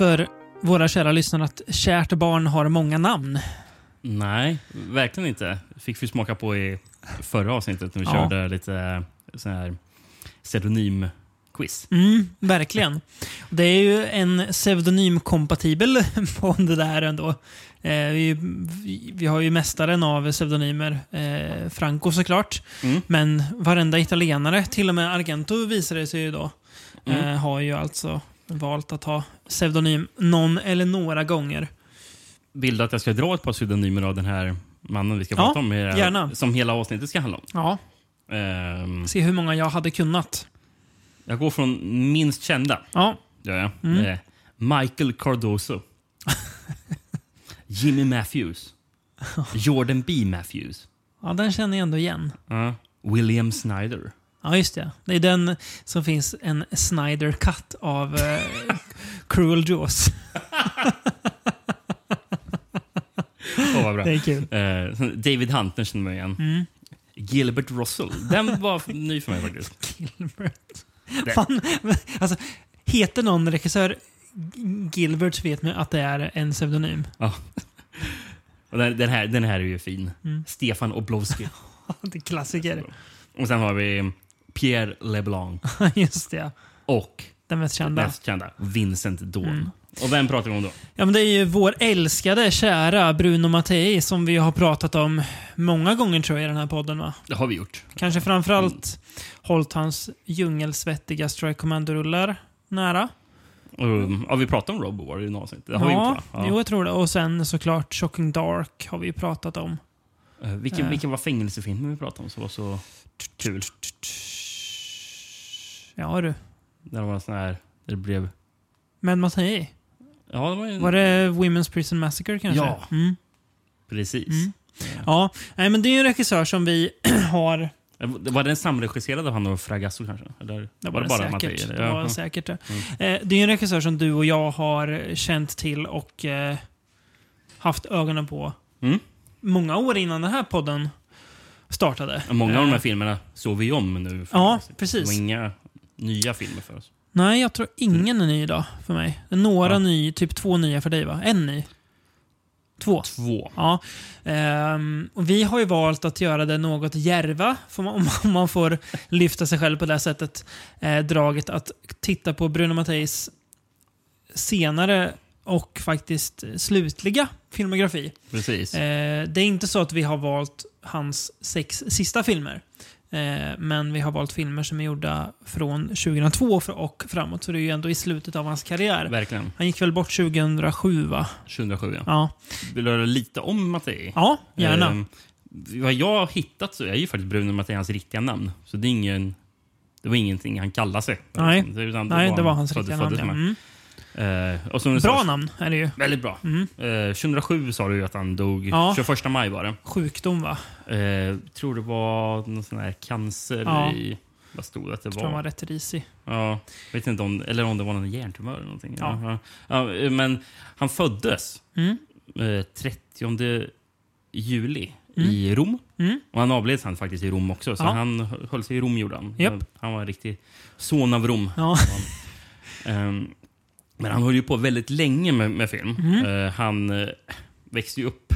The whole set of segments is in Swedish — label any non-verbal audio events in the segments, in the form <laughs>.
för våra kära lyssnare att kärt barn har många namn. Nej, verkligen inte. Fick vi smaka på i förra avsnittet när vi Ja. körde lite sån här pseudonym-quiz. Mm, verkligen. Det är ju en pseudonymkompatibel <laughs> på det där ändå. Eh, vi, vi- har ju mästaren av pseudonymer, eh, Franco såklart. Mm. Men varenda italienare, till och med Argento visar det sig ju då, Mm. eh, har ju alltså valt att ha pseudonym någon eller några gånger. Vill du att jag ska dra ett par pseudonymer av den här mannen vi ska Ja, prata om? eh, gärna. Som hela avsnittet ska handla om. Ja, Ehm, se hur många jag hade kunnat. jag går från minst kända. Ja, Gör jag. Mm. Eh, Michael Cardoso. <laughs> Jimmy Matthews. Jordan B. Matthews. ja den känner jag ändå igen. Ja. William Snyder. Ja, just det. Det är den som finns en Snyder Cut av eh, Cruel Jaws. Åh, vad bra. Det är kul. Eh, David Hunter känner man igen. Mm. Gilbert Russell. Den var ny för mig faktiskt. <laughs> Gilbert. Det- Fan, alltså, heter någon regissör Gilbert så vet man att det är en pseudonym. Ja. Och den, den, här, den här är ju fin. Mm. Stefan Oblowski. <laughs> det är klassiker. Och sen har vi Pierre LeBlanc. <laughs> Just det. Och Den mest kända. mest kända, Vincent Dawn. Mm. Och vem pratar vi om då? Ja, men det är ju vår älskade, kära Bruno Mattei som vi har pratat om många gånger tror jag i den här podden. Va? Det har vi gjort. Kanske framförallt hållit hans djungelsvettiga Strike Commando-rullar nära. Um, har vi pratat om Robo War i något avsnitt? Det har vi ja, gjort va? jo, jag tror det. Och sen såklart Shocking Dark har vi pratat om. Eh, vilken, Eh. vilken var fängelsefilmen vi pratade om som var så kul? Ja du. Där det var sån här... Där det blev... Med Mattei. Ja, det var ju... Var det Women's Prison Massacre kanske? Ja. Mm. Precis. Mm. Ja, nej, men det är ju en regissör som vi <clears throat> har... Var den samregisserad av han och Fragasso kanske? Eller Det var, det bara säkert. Mattei? Det Ja, var ja. säkert det. Mm. Eh, det är ju en regissör som du och jag har känt till och eh, haft ögonen på Mm. många år innan den här podden startade. Många av de här Eh, filmerna såg vi om nu. Ja, Det precis. var inga nya filmer för oss. Nej, jag tror ingen är ny idag för mig. Några Ja. ny, typ två nya för dig va? En ny? Två? Två. Ja. Ehm, och vi har ju valt att göra det något järva, <laughs> man, om man får lyfta sig själv på det sättet, eh, draget att titta på Bruno Matteis senare och faktiskt slutliga filmografi. Precis. Eh, det är inte så att vi har valt hans sex sista filmer. Eh, men vi har valt filmer som är gjorda från 2002 och- framåt. Så det är ju ändå i slutet av hans karriär. Verkligen. Han gick väl bort 2007 va? 2007 ja. Ja, Vill du höra lite om Mattei? ja gärna. Ehm, vad jag har hittat så är ju faktiskt Bruno Mattei hans riktiga namn. Så det är ingen... Det var ingenting han kallade sig. Nej. Det, utan Nej, det var han hans riktiga namn. Ja. Mm. Eh, Bra namn är det ju. Väldigt bra. Mm. Eh, 2007 sa du att han dog. Ja. 21 maj var det. Sjukdom va? Eh, tror det var någon sån här cancer Ja. i... Vad stod det att det Jag tror han var var? rätt risig. Ja, vet inte om, eller om det var någon hjärntumör eller någonting. Ja. Ja. Ja, eh, men han föddes Mm. eh, 30 juli Mm. i Rom. Mm. Och han avled sen faktiskt i Rom också. Så Ja. han höll sig i Rom gjorde han. Han var en riktig son av Rom. Ja. <laughs> Ehm, men han höll ju på väldigt länge med, med film. Mhm. Eh, han eh, växte ju upp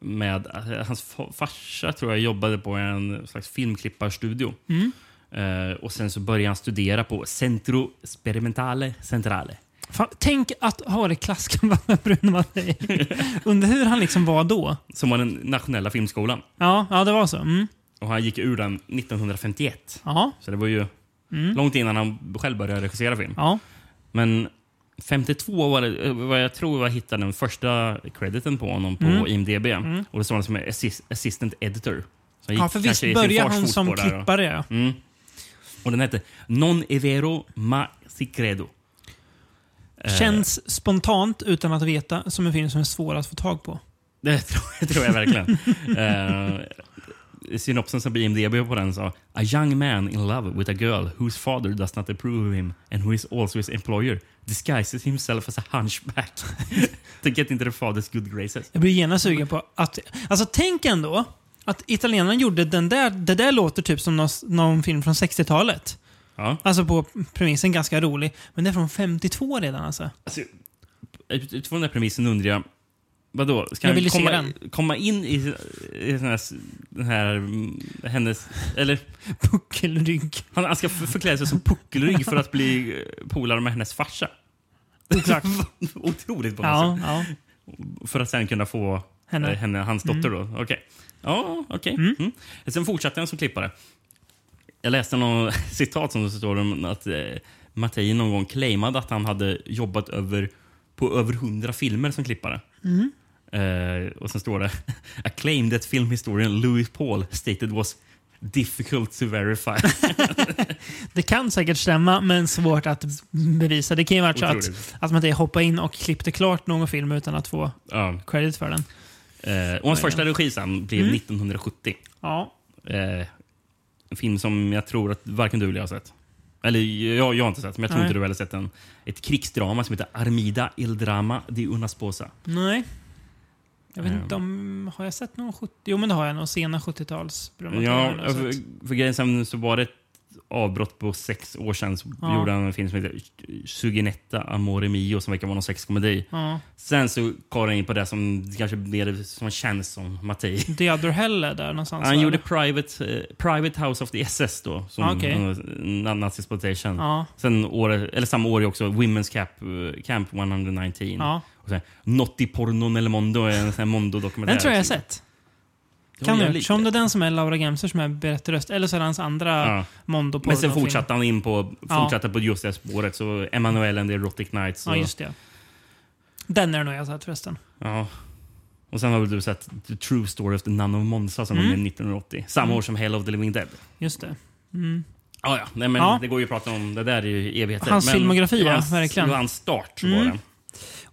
med... eh, hans fa- farsa tror jag jobbade på en slags filmklipparstudio. Mm. Och sen så började han studera på Centro Sperimentale Centrale. Fan, tänk att ha det klasskamrat med Bruno Mattei. <laughs> Undrar hur han liksom var då. Som var den nationella filmskolan. Ja, ja det var så. Mm. Och han gick ur den 1951. Ja. Så det var ju Mm. långt innan han själv började regissera film. Ja. Men 52 var det, eh, vad jag tror jag hittade den första crediten på honom på Mm. IMDB. Mm. Och det står som är assist, assistant editor. Så ja, för visst började han som klippare. Ja. Mm. Och den hette Non è vero ma si credo. Eh, Känns spontant, utan att veta, som en film som är svår att få tag på. Det tror, det tror jag verkligen. uh, <laughs> synopsen som IMDB på den sa A young man in love with a girl whose father does not approve of him and who is also his employer disguises himself as a hunchback to get into the father's good graces. Jag blir genast sugen på att... Alltså tänk ändå att italienarna gjorde den där... Det där låter typ som någon, någon film från 60-talet. Ja. Alltså på premissen ganska rolig. Men det är från 52 redan alltså. Alltså, ut- utifrån den här premissen undrar jag, vadå? Ska Jag han ju se komma, den. komma in i, i den, här, den här, mm, hennes... Eller, Puckelrygg. han, han ska förklä sig som puckelrygg för att bli eh, polare med hennes farsa. Oklart. <laughs> Otroligt på något Ja, sätt. ja. För att sen kunna få Henne. henne, henne hans dotter då. Okej. Ja, okej. Mm. Sen fortsatte han som klippare. Jag läste någon <laughs> citat som står om att eh, Mattei någon gång claimade att han hade jobbat över, på över hundra filmer som klippare. Eh, och sen står det <laughs> A claim that film historian Louis Paul stated was difficult to verify. <laughs> Det kan säkert stämma, men svårt att bevisa. Det kan ju vara så att, att man inte hoppade in och klippte klart någon film utan att få ja. credit för den. eh, och hans första regi sen blev 1970. Ja, Eh, en film som jag tror att varken du eller jag har sett. Eller jag, jag har inte sett, men jag tror Nej. inte du har sett den. Ett krigsdrama som heter Armida il drama di una sposa. nej. Jag vet Ehm. inte om... Har jag sett någon 70... Jo, men det har jag. Någon sena 70-tals Ja, för, för grejen sen så var det avbrott på sex år sedan. Ja. gjorde han en film som heter Suginetta Amore Mio som verkar vara någon sexkomedi. Ja. Sen så kom han in på det som kanske mer som känns som Mattei. Hell är där någonstans. Han va, gjorde? Private, eh, Private House of the SS då, som Ah, okay. nazisploitation. Ja. Sen året, eller samma år är också Women's eh, Camp 119. ja. Och sen, Notti Porno nel Mondo är en sån här Mondo-dokumentär. Den tror jag jag har sett. Ja, Kan du? Eftersom det är den som är Laura Gemser som är berättarröst. Eller så är det hans andra Ja. mondo Men sen fortsatte han in på, Ja. fortsatte på just det spåret. Så Emanuel and the Erotic Nights. Och, Ja, just det. Den är det nog jag sett förresten. ja. Och sen har väl du sett The True Story of the Nun of Monza som Mm. kom 1980. Samma år som Hell of the Living Dead. Just det. Mm. Ja, ja. Nej, men Ja. Det går ju att prata om. Det där är ju evigheter. Hans men filmografi, ja, verkligen. Det var hans start. Mm. Var det.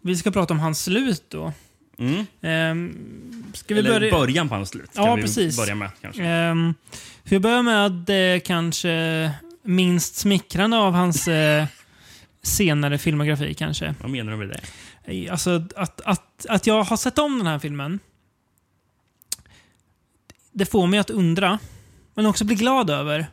Vi ska prata om hans slut då. Mm. Ehm, ska vi Eller börja? början på hans slut. Ja, kan vi precis. börja med kanske. Ehm, vi börjar med det kanske minst smickrande av hans eh, senare filmografi kanske. Vad menar du med det? Alltså att, att, att jag har sett om den här filmen. Det får mig att undra, men också bli glad över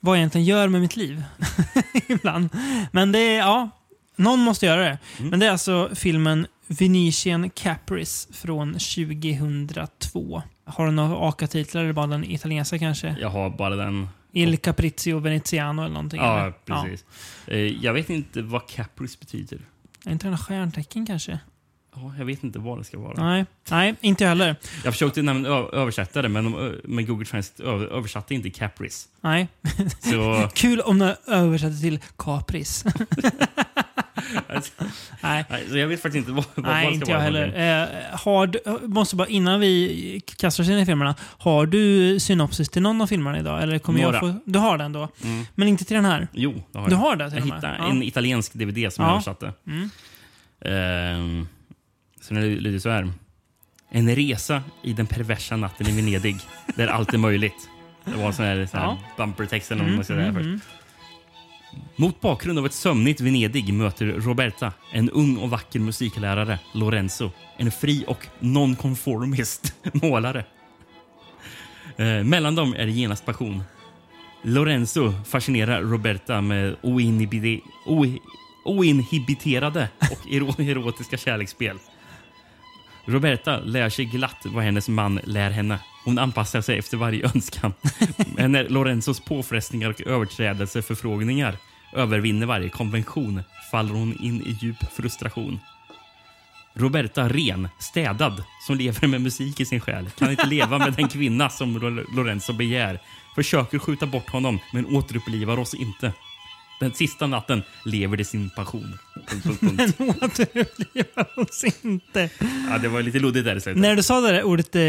vad jag egentligen gör med mitt liv. <laughs> Ibland. Men det är, ja, någon måste göra det. Mm. Men det är alltså filmen Venetian Caprice från 2002. Har du några AKA-titlar eller bara den italienska kanske? Jag har bara den. Il Capriccio Veneziano eller någonting? Ja, eller? precis. Eh, Jag vet inte vad caprice betyder. Är inte det stjärntecken kanske? Ja, jag vet inte vad det ska vara. Nej, Nej inte jag heller. Jag försökte ö- översätta det, men, de, men Google Translate översatte inte caprice. Nej. Så <laughs> Kul om du översätter till Capris. <laughs> Nej, nej, så jag vet faktiskt inte vad, nej det ska inte jag vara. heller. Eh, har du, måste bara, innan vi kastar oss in i filmerna. Har du synopsis till någon av filmerna idag? Eller kommer Några. jag få, du har den då? Mm. Men inte till den här? Jo, det har Du jag. har det till jag hittade Ja. en italiensk DVD som Ja. jag översatte. Mm. Ehm, så den lyder så här. En resa i den perversa natten i Venedig, där allt är möjligt. Det var en sån här, sån här Ja. bumpertext eller Mm, man ska säga mm, mm. Mot bakgrund av ett sömnigt Venedig möter Roberta en ung och vacker musiklärare, Lorenzo, en fri och nonconformist <laughs> målare. Eh, mellan dem är det genast passion. Lorenzo fascinerar Roberta med oinhibide, oi, oinhibiterade och ero- <laughs> erotiska kärleksspel. Roberta lär sig glatt vad hennes man lär henne. Hon anpassar sig efter varje önskan. <laughs> Men när Lorenzos påfrestningar och överträdelseförfrågningar övervinner varje konvention faller hon in i djup frustration. Roberta Ren, städad, som lever med musik i sin själ, kan inte leva med den kvinna som Lo- Lorenzo begär. Försöker skjuta bort honom, men återupplivar oss inte. Den sista natten lever det sin passion. Punkt, punkt, punkt. <laughs> Men återupplivar oss inte. Ja, det var lite luddigt där i slutet. När du sa det där ordet eh,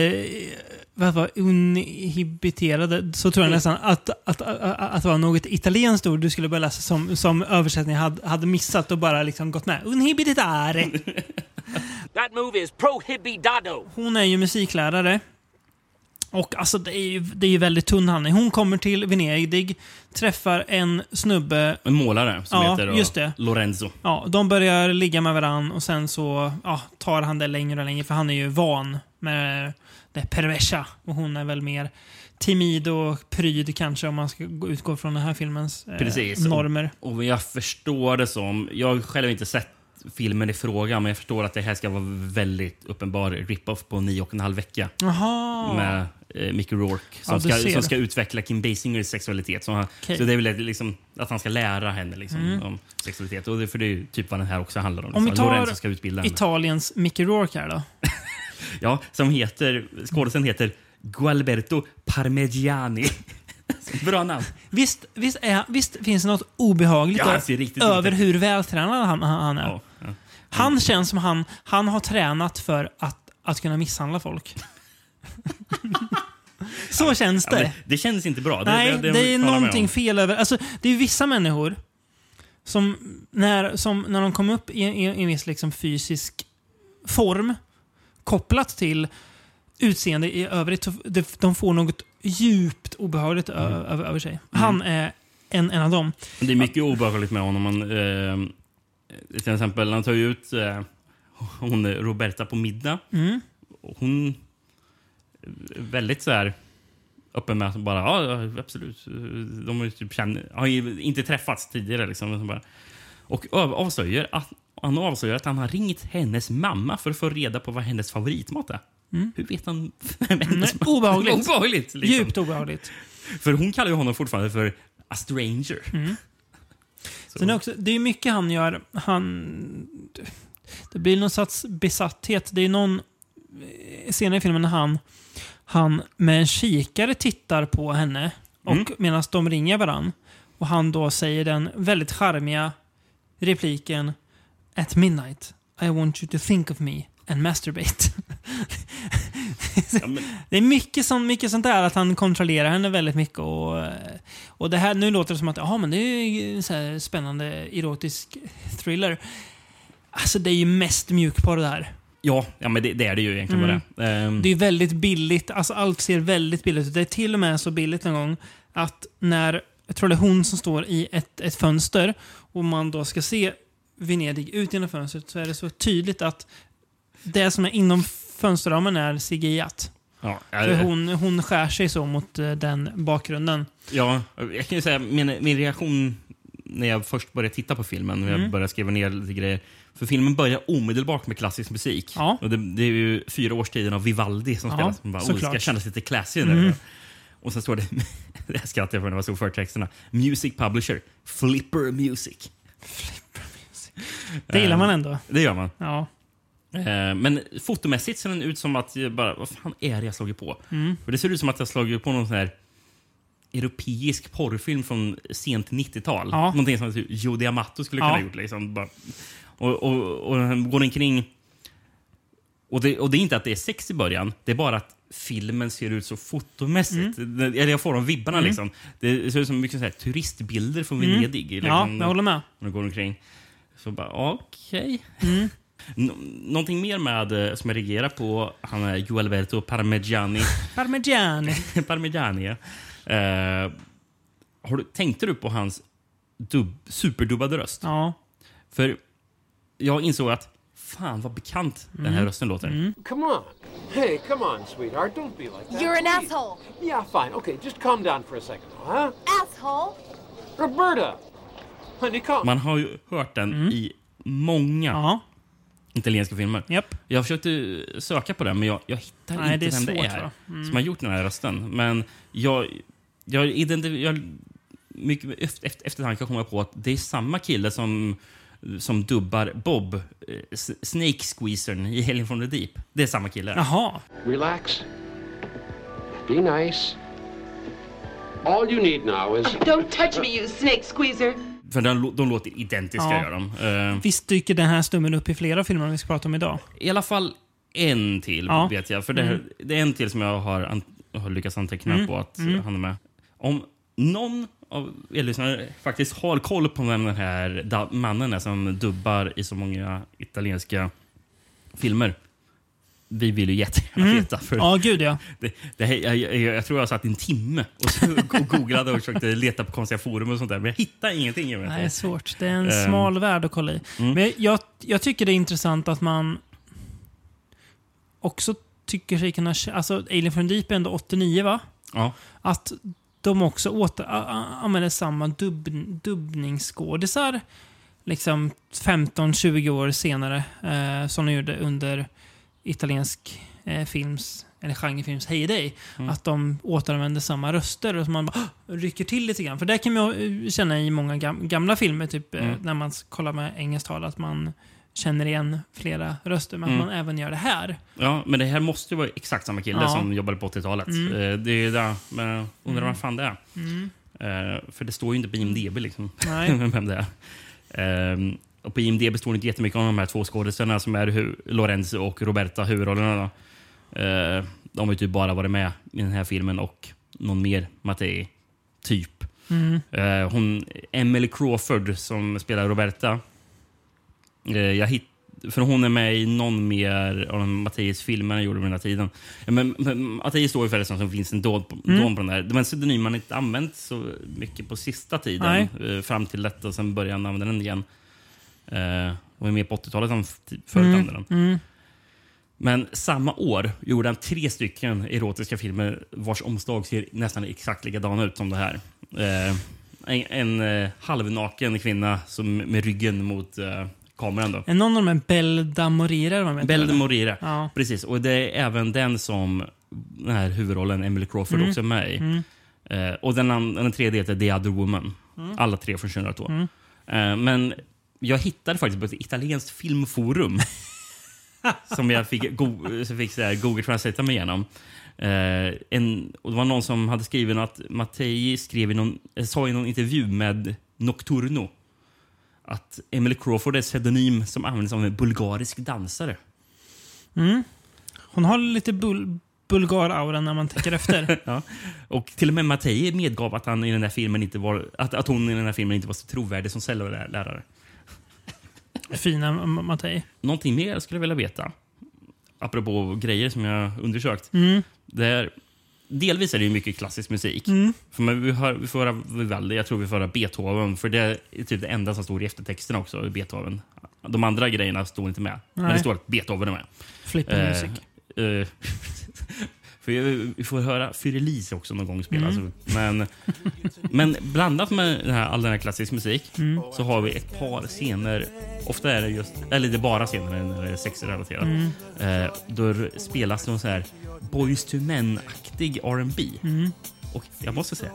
vad var det, inhibiterade så tror jag nästan att, att, att, att det var något italienskt ord du skulle börja läsa som, som översättningen hade, hade missat och bara liksom gått med. Unhibitare. <laughs> That move is prohibidado. Hon är ju musiklärare. Och alltså det är ju, det är ju väldigt tunn handling. Hon kommer till Venedig, träffar en snubbe. En målare som Ja, heter just det. Lorenzo. Ja, de börjar ligga med varann och sen så ja, tar han det längre och längre för han är ju van med det perversa. Och hon är väl mer timid och pryd kanske om man ska gå- utgå från den här filmens eh, Precis. normer. Och vad jag förstår det som, jag har själv inte sett filmen i fråga, men jag förstår att det här ska vara väldigt uppenbar rip-off på nio och en halv vecka. Jaha. med eh, Mickey Rourke som, Ja, ska, som ska utveckla Kim Basingers sexualitet. Så, han, Okej. så det är väl liksom, att han ska lära henne liksom, om sexualitet. Och det, för det är ju typ vad den här också handlar om. Om vi liksom. tar Lorenzo ska utbilda henne. Italiens Mickey Rourke här då. <laughs> Ja, som heter, skådisen heter Gualberto Parmigiani. <laughs> Bra namn. Visst, visst, är, visst finns det något obehagligt Ja, över ut. hur vältränad han han är? Ja, ja. Han känns som han, han har tränat för att, att kunna misshandla folk. <laughs> Så känns Ja, det. men det känns inte bra. Det, Nej, det, är håller jag med någonting fel över... Alltså, det är vissa människor som när, som när de kommer upp i, i, i en viss liksom, fysisk form kopplat till utseende i övrigt, så det, de får något djupt obehagligt ö, Mm. över, över sig. Han är en, en av dem. Det är mycket obehagligt med honom. Man, eh, till exempel, han tar ju ut eh, hon Roberta på middag. Mm. Hon är väldigt så här öppen med att bara, ja, absolut. De har ju typ känn, har ju inte träffats tidigare. Liksom. Och av- avslöjar att, han avslöjar att han har ringt hennes mamma för att få reda på vad hennes favoritmat är. Hur vet han <laughs> vem hennes mamma obehagligt. obehagligt liksom. Djupt obehagligt. För hon kallar ju honom fortfarande för a stranger. Mm. Så- <laughs> Sen är också, det är mycket han gör. Han, det blir någon sorts besatthet. Det är någon senare i filmen när han, han med en kikare tittar på henne och Mm. medan de ringer varann. Och han då säger den väldigt charmiga repliken At midnight I want you to think of me and masturbate. <laughs> Ja, men, Det är mycket sånt, mycket sånt där att han kontrollerar henne väldigt mycket. Och, och det här, nu låter det som att aha, men det är en spännande erotisk thriller. Alltså det är ju mest mjukporr det här. Ja, ja, men det, det är det ju egentligen Mm. bara. Ehm, Det är väldigt billigt. Alltså allt ser väldigt billigt ut. Det är till och med så billigt en gång att när, jag tror det är hon som står i ett, ett fönster och man då ska se Venedig ut genom fönstret så är det så tydligt att det som är inom fönsterramen är CGI-at. ja, För hon, hon skär sig så mot eh, den bakgrunden. Ja, jag kan ju säga min, min reaktion när jag först började titta på filmen, när jag Mm. började skriva ner lite grejer. För filmen börjar omedelbart med klassisk musik. Ja. Och det, det är ju fyra årstiden av Vivaldi som Ja, spelas. Man bara, oh, det ska kännas lite classy nu. Mm. Och sen står det, <laughs> här skrattade jag för när jag såg förtexterna, Music Publisher, Flipper Music. Det gillar Eh, man ändå. Det gör man. Ja. Eh, Men fotomässigt ser den ut som att jag bara, vad fan är det jag slagit på? Mm. För det ser ut som att jag slagit på någon sån här europeisk porrfilm från sent 90-tal. Ja. Någonting som typ Joe D'Amato skulle kunna Ja. ha gjort. Liksom. Bara- Och, och, och går omkring... Och det, och det är inte att det är sex i början, det är bara att filmen ser ut så fotomässigt. Mm. Eller jag får de vibbarna. Liksom. Det ser ut som mycket så här turistbilder från Venedig. Mm. Ja, Liksom, jag håller med. när de går omkring. Så bara, okej. Mm. <laughs> Nå- någonting mer med, eh, som jag reagerar på, han är Gualberto Parmigiani. <laughs> Parmigiani. <laughs> Parmigiani. ja. Eh, har du, tänkte du på hans dub, superdubbade röst? Ja. För jag insåg att fan vad bekant den Mm. här rösten låter. Come on. Hey, come on, sweetheart. Don't be like that. You're an please. asshole. Yeah, fine. Okay, just calm down for a second, huh? Asshole. Roberta! Honey, come. Man har ju hört den i många Mm. Ja. italienska filmer. Japp. Jag försökte söka på den, men jag, jag hittar Nej, inte det är vem det svårt, är va? Mm. som har gjort den här rösten. Men jag, jag, identif- jag mycket efter, efter, eftertanke kom jag på att det är samma kille som, som dubbar Bob, eh, Snake Squeezern i Alien from the Deep. Det är samma kille. Jaha. Relax. Be nice. All you need now is. Don't touch me, you snake squeezer. För de, de låter identiska, Ja. gör de. Eh, Visst dyker den här stummen upp i flera filmer vi ska prata om idag? I alla fall en till, Ja. vet jag. För det, Mm. det är en till som jag har, an, har lyckats anteckna Mm. på att Mm. han är med. Om någon av er lyssnare faktiskt har koll på vem den här mannen är som dubbar i så många italienska filmer. Vi vill ju jättegärna Mm. veta. För Ja, gud ja. det, det, här- jag, jag, jag tror jag satt en timme och, <laughs> och googlade och försökte leta på konstiga forum och sånt där. Men jag hittade ingenting. Jag vet Nej, det är svårt. Det är en Ehm. smal värld att kolla i. Mm. Men jag, jag tycker det är intressant att man också tycker sig kunna... Alltså, Alien the Deep är ändå 89, va? Mm. Att de också åter, använder samma dubb, dubbningsskådisar liksom 15-20 år senare eh, som de gjorde under italiensk eh, films eller genrefilms heyday. Mm. Att de återanvänder samma röster och man bara rycker till lite grann. För det kan man eh, känna i många gam gamla filmer, typ eh, Mm. när man kollar med engelskt tal, att man känner igen flera röster. Men Mm. att man även gör det här. Ja, men det här måste ju vara exakt samma kille Ja. som jobbade på 80-talet. Mm. Eh, Det är det. Men undrar vad fan det är. Mm. Eh, för det står ju inte på IMDB liksom, <laughs> vem det är. Ehm, och på IMDB står det inte jättemycket om de här två skådespelarna som är hu- Lorenzo och Roberta, huvudrollerna. Eh, de har ju typ bara varit med i den här filmen och någon mer Mattei, typ. Mm. Hon, Emily Crawford som spelar Roberta. Eh, jag hitt, för hon är med i någon mer av Mattias filmer han gjorde på den här tiden. Men, men Mattias står ju förresten som finns en dån på, Mm. dån på den där. Den pseudonymen har inte använt så mycket på sista tiden. Eh, fram till detta och sen började han använda den igen. Eh, och är med på 80-talet han förut Mm. använde den. Mm. Men samma år gjorde han tre stycken erotiska filmer vars omslag ser nästan exakt likadana ut som det här. Eh, en en eh, halvnaken kvinna som med ryggen mot eh, kameran. Då. Är någon av de här Belda Morira? eller? Morire. Ja. Precis. Och det är även den som den här huvudrollen Emily Crawford Mm. också är med i. Mm. Eh, och den, den tredje heter The Other Woman. Mm. Alla tre från 2002. Mm. Eh, men jag hittade faktiskt på ett italienskt filmforum <laughs> som jag fick, go så fick så här, Google Translate mig igenom. Eh, en, och det var någon som hade skrivit att Mattei skrev i någon, eh, sa i någon intervju med Nocturno att Emily Crawford är ett pseudonym som används av en bulgarisk dansare. Mm. Hon har lite bul bulgar-aura när man tänker efter. <laughs> ja. Och till och med Mattei medgav att, han i den här filmen inte var, att, att hon i den här filmen inte var så trovärdig som cellolärare. Fina Mattei. Någonting mer jag skulle vilja veta, apropå grejer som jag undersökt. Mm. Det är, delvis är det ju mycket klassisk musik. Mm. För man, vi, hör, vi får höra Vivaldi, jag tror vi får höra Beethoven. För det är typ det enda som står i eftertexterna också, Beethoven. De andra grejerna står inte med. Men Nej. det står att Beethoven är med. Flipping Eh, music. <laughs> för vi, får höra Fyrelise också någon gång spela. Mm. Men, men blandat med den här, all den här klassisk musik Mm. så har vi ett par scener. Ofta är det just, eller det är bara scener när det är sexrelaterat. Mm. Eh, då spelas någon så här Boys to Men-aktig R&B. Mm. Och jag måste säga,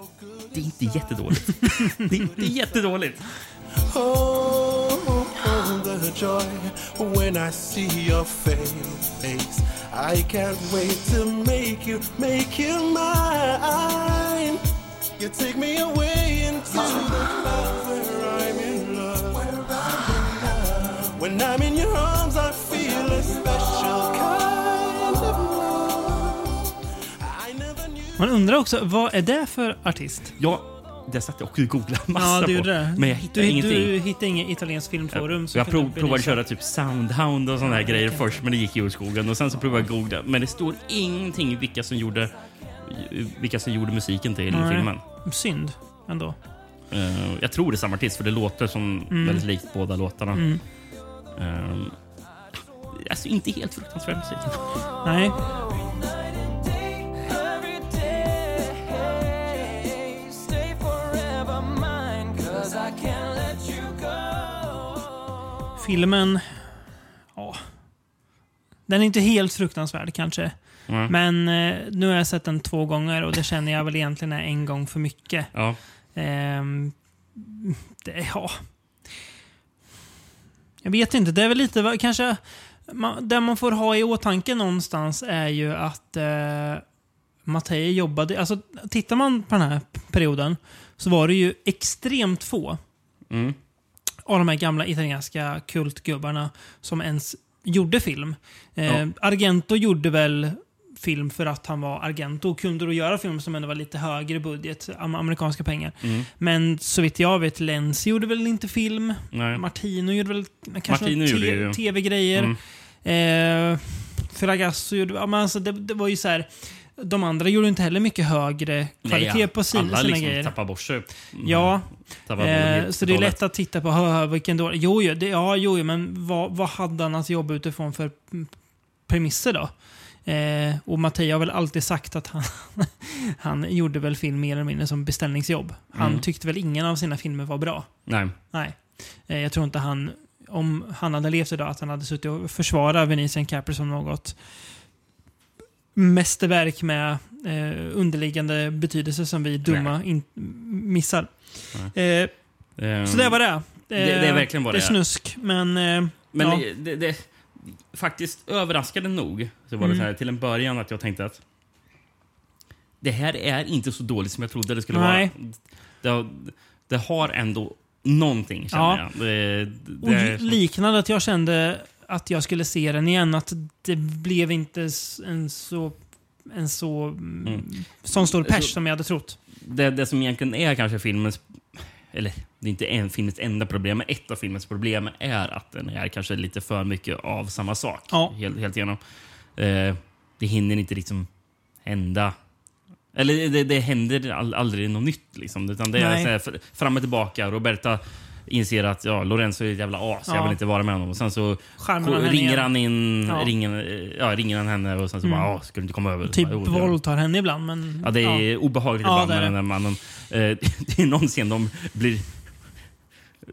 det är inte jättedåligt. <laughs> det är inte jättedåligt. Oh, the joy when I see your face. I can't wait to make you, make you mine. You take me away into the love where I'm in love. When I'm in your arms, I feel a special kind of love. I never knew. Man undrar också, vad är det för artist? Ja, det satt jag och googlade massa Ja, du på. det. Men jag hittade du, ingenting. Du hittade inget italienskt filmforum. som jag prov, provade belysa. köra typ Soundhound och såna här grejer okej. först, men det gick ju åt skogen. Och sen så provade jag googla, men det står ingenting vilka som gjorde, vilka som gjorde musiken till Nej. filmen. Synd ändå. Eh, jag tror det är samma artist, för det låter som Mm. väldigt likt båda låtarna. Mm. Uh, alltså inte helt fruktansvärd musik. Nej. Filmen... Ja. Den är inte helt fruktansvärd kanske. Mm. Men eh, nu har jag sett den två gånger och det känner jag väl egentligen är en gång för mycket. Ja. Ehm, det, ja. Jag vet inte, det är väl lite kanske... Man, det man får ha i åtanke någonstans är ju att eh, Mattei jobbade... Alltså, tittar man på den här perioden så var det ju extremt få Mm. Av de här gamla italienska kultgubbarna som ens gjorde film. Eh, Ja. Argento gjorde väl film för att han var Argento och kunde då göra film som ändå var lite högre budget, am- amerikanska pengar. Mm. Men så vitt jag vet, Lenzi gjorde väl inte film. Nej. Martino gjorde väl kanske tv-grejer. Mm. Eh, Ferragasso gjorde... Ja, men alltså, det, det var ju så här... De andra gjorde inte heller mycket högre kvalitet Nej, på sina, alla sina liksom grejer. tappar bort sig. Mm. Ja, Tappar eh, så det är lätt att titta på hö, vilken dålig... Jo, jo, det, ja, jo, men vad, vad hade han att jobba utifrån för premisser då? Eh, och Mattei har väl alltid sagt att han, <laughs> han gjorde väl film mer eller mindre som beställningsjobb. Han Mm. tyckte väl ingen av sina filmer var bra. Nej. Nej. Eh, jag tror inte han, om han hade levt idag, att han hade suttit och försvarat Venetian Capri som något mästerverk med eh, underliggande betydelse som vi dumma in, missar. Eh, Ehm, så det var det. det är verkligen vad det är. det är. snusk, men... Eh, Men ja. det, det, det, faktiskt överraskande nog så var det Mm. så här till en början att jag tänkte att det här är inte så dåligt som jag trodde det skulle Nej. vara. Det, det har ändå någonting känner Ja. jag. Det, Och det, är- liknande att jag kände att jag skulle se den igen. Att det blev inte en så... En så... Mm. Mm. Sån stor pers Så- som jag hade trott. det, det som egentligen är kanske filmens... Eller det är inte en filmens enda problem, men ett av filmens problem är att den är kanske lite för mycket av samma sak. Ja. Helt, helt igenom. Eh, det hinner inte liksom hända... Eller det, det händer all, aldrig något nytt. Liksom, utan det är så här, fr- fram och tillbaka. Roberta inser att ja, Lorenzo är ett jävla as, jag Ja. vill inte vara med honom. Och sen så han ringer han in, ringer, ja, ringer han henne och sen så Mm. bara, "Ja, ska du inte komma över? Typ Bara, våldtar henne ibland, men... Ja, det är obehagligt ibland med den där mannen. Eh, <laughs> det är någon scen de blir...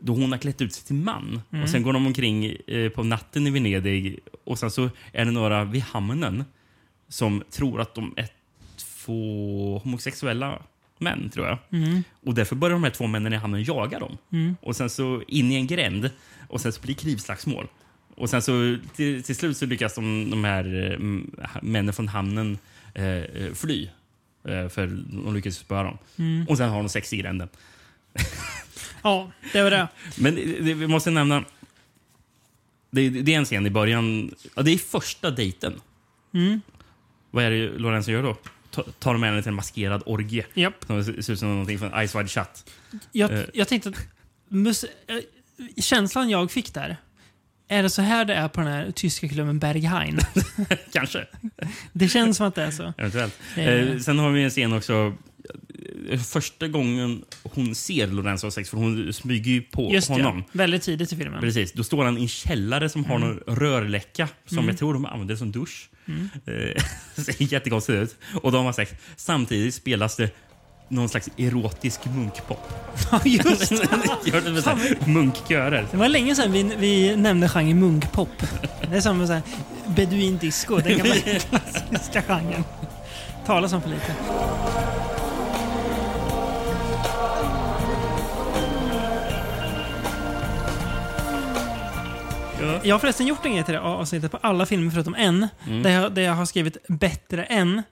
Då hon har klätt ut sig till man. Mm. Och Sen går de omkring eh, på natten i Venedig och sen så är det några vid hamnen som tror att de är två homosexuella män, tror jag. Mm. Och därför börjar de här två männen i hamnen jaga dem. Mm. Och sen så in i en gränd och sen så blir det knivslagsmål. Och sen så till, till slut så lyckas de, de här eh, männen från hamnen eh, eh, fly. Eh, för de lyckas spöa dem. Mm. Och sen har de sex i gränden. Ja, det var det. Men det, vi måste nämna... Det, det är en scen i början. Ja, det är första dejten. Mm. Vad är det Lorenzo gör då? Ta- Tar de henne till en maskerad orgie. Japp. Som ser ut som någonting från Ice Wide Shut. Jag, Eh. jag tänkte att mus, eh, känslan jag fick där, är det så här det är på den här tyska klubben Berghain? <laughs> Kanske. Det känns som att det är så. Eventuellt. Eh. Eh, sen har vi en scen också. Första gången hon ser Lorenzo sex, för hon smyger ju på Just det, honom. ja. väldigt tidigt i filmen. Precis. Då står han i en källare som har någon rörläcka som Mm. jag tror de använder som dusch. Mm. Eh, <laughs> ser jättekonstigt ut. Och de har sex. Samtidigt spelas det någon slags erotisk munkpop. Ja, just <laughs> det. Så munkkörer. Det var länge sedan vi, vi nämnde genren munkpop. Det är som en sån här beduin disco, den gamla <laughs> klassiska genren. Talas om för lite. Ja. Jag har förresten gjort en grej till det avsnittet på alla filmer förutom en. Mm. Där, jag, där jag har skrivit bättre än.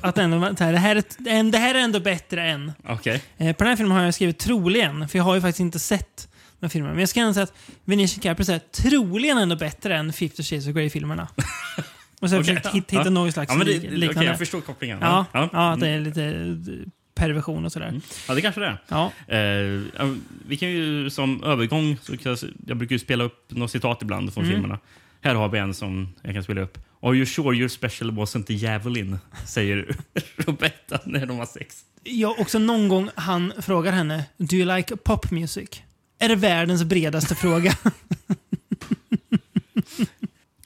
Att ändå, det, här är, det här är ändå bättre än. Okej. Eh, på den här filmen har jag skrivit troligen, för jag har ju faktiskt inte sett den filmen. Men jag ska ändå säga att Venetian Capri är troligen ändå bättre än 50 Shades of Grey-filmerna. <laughs> Och så har jag Okej, försökt hitta, hitta ja. någon slags Ja, det, liknande. jag förstår kopplingen. ja, ja. ja. att det är lite perversion och sådär. Mm. ja, det kanske det är. Ja. Eh, ja, vi kan ju som övergång, så jag, jag brukar ju spela upp något citat ibland från Mm. filmerna. Här har vi en som jag kan spela upp. Are you sure your special wasn't the javelin? Säger <laughs> Roberta när de har sex. Jag också någon gång han frågar henne Do you like pop music? Är det världens bredaste fråga?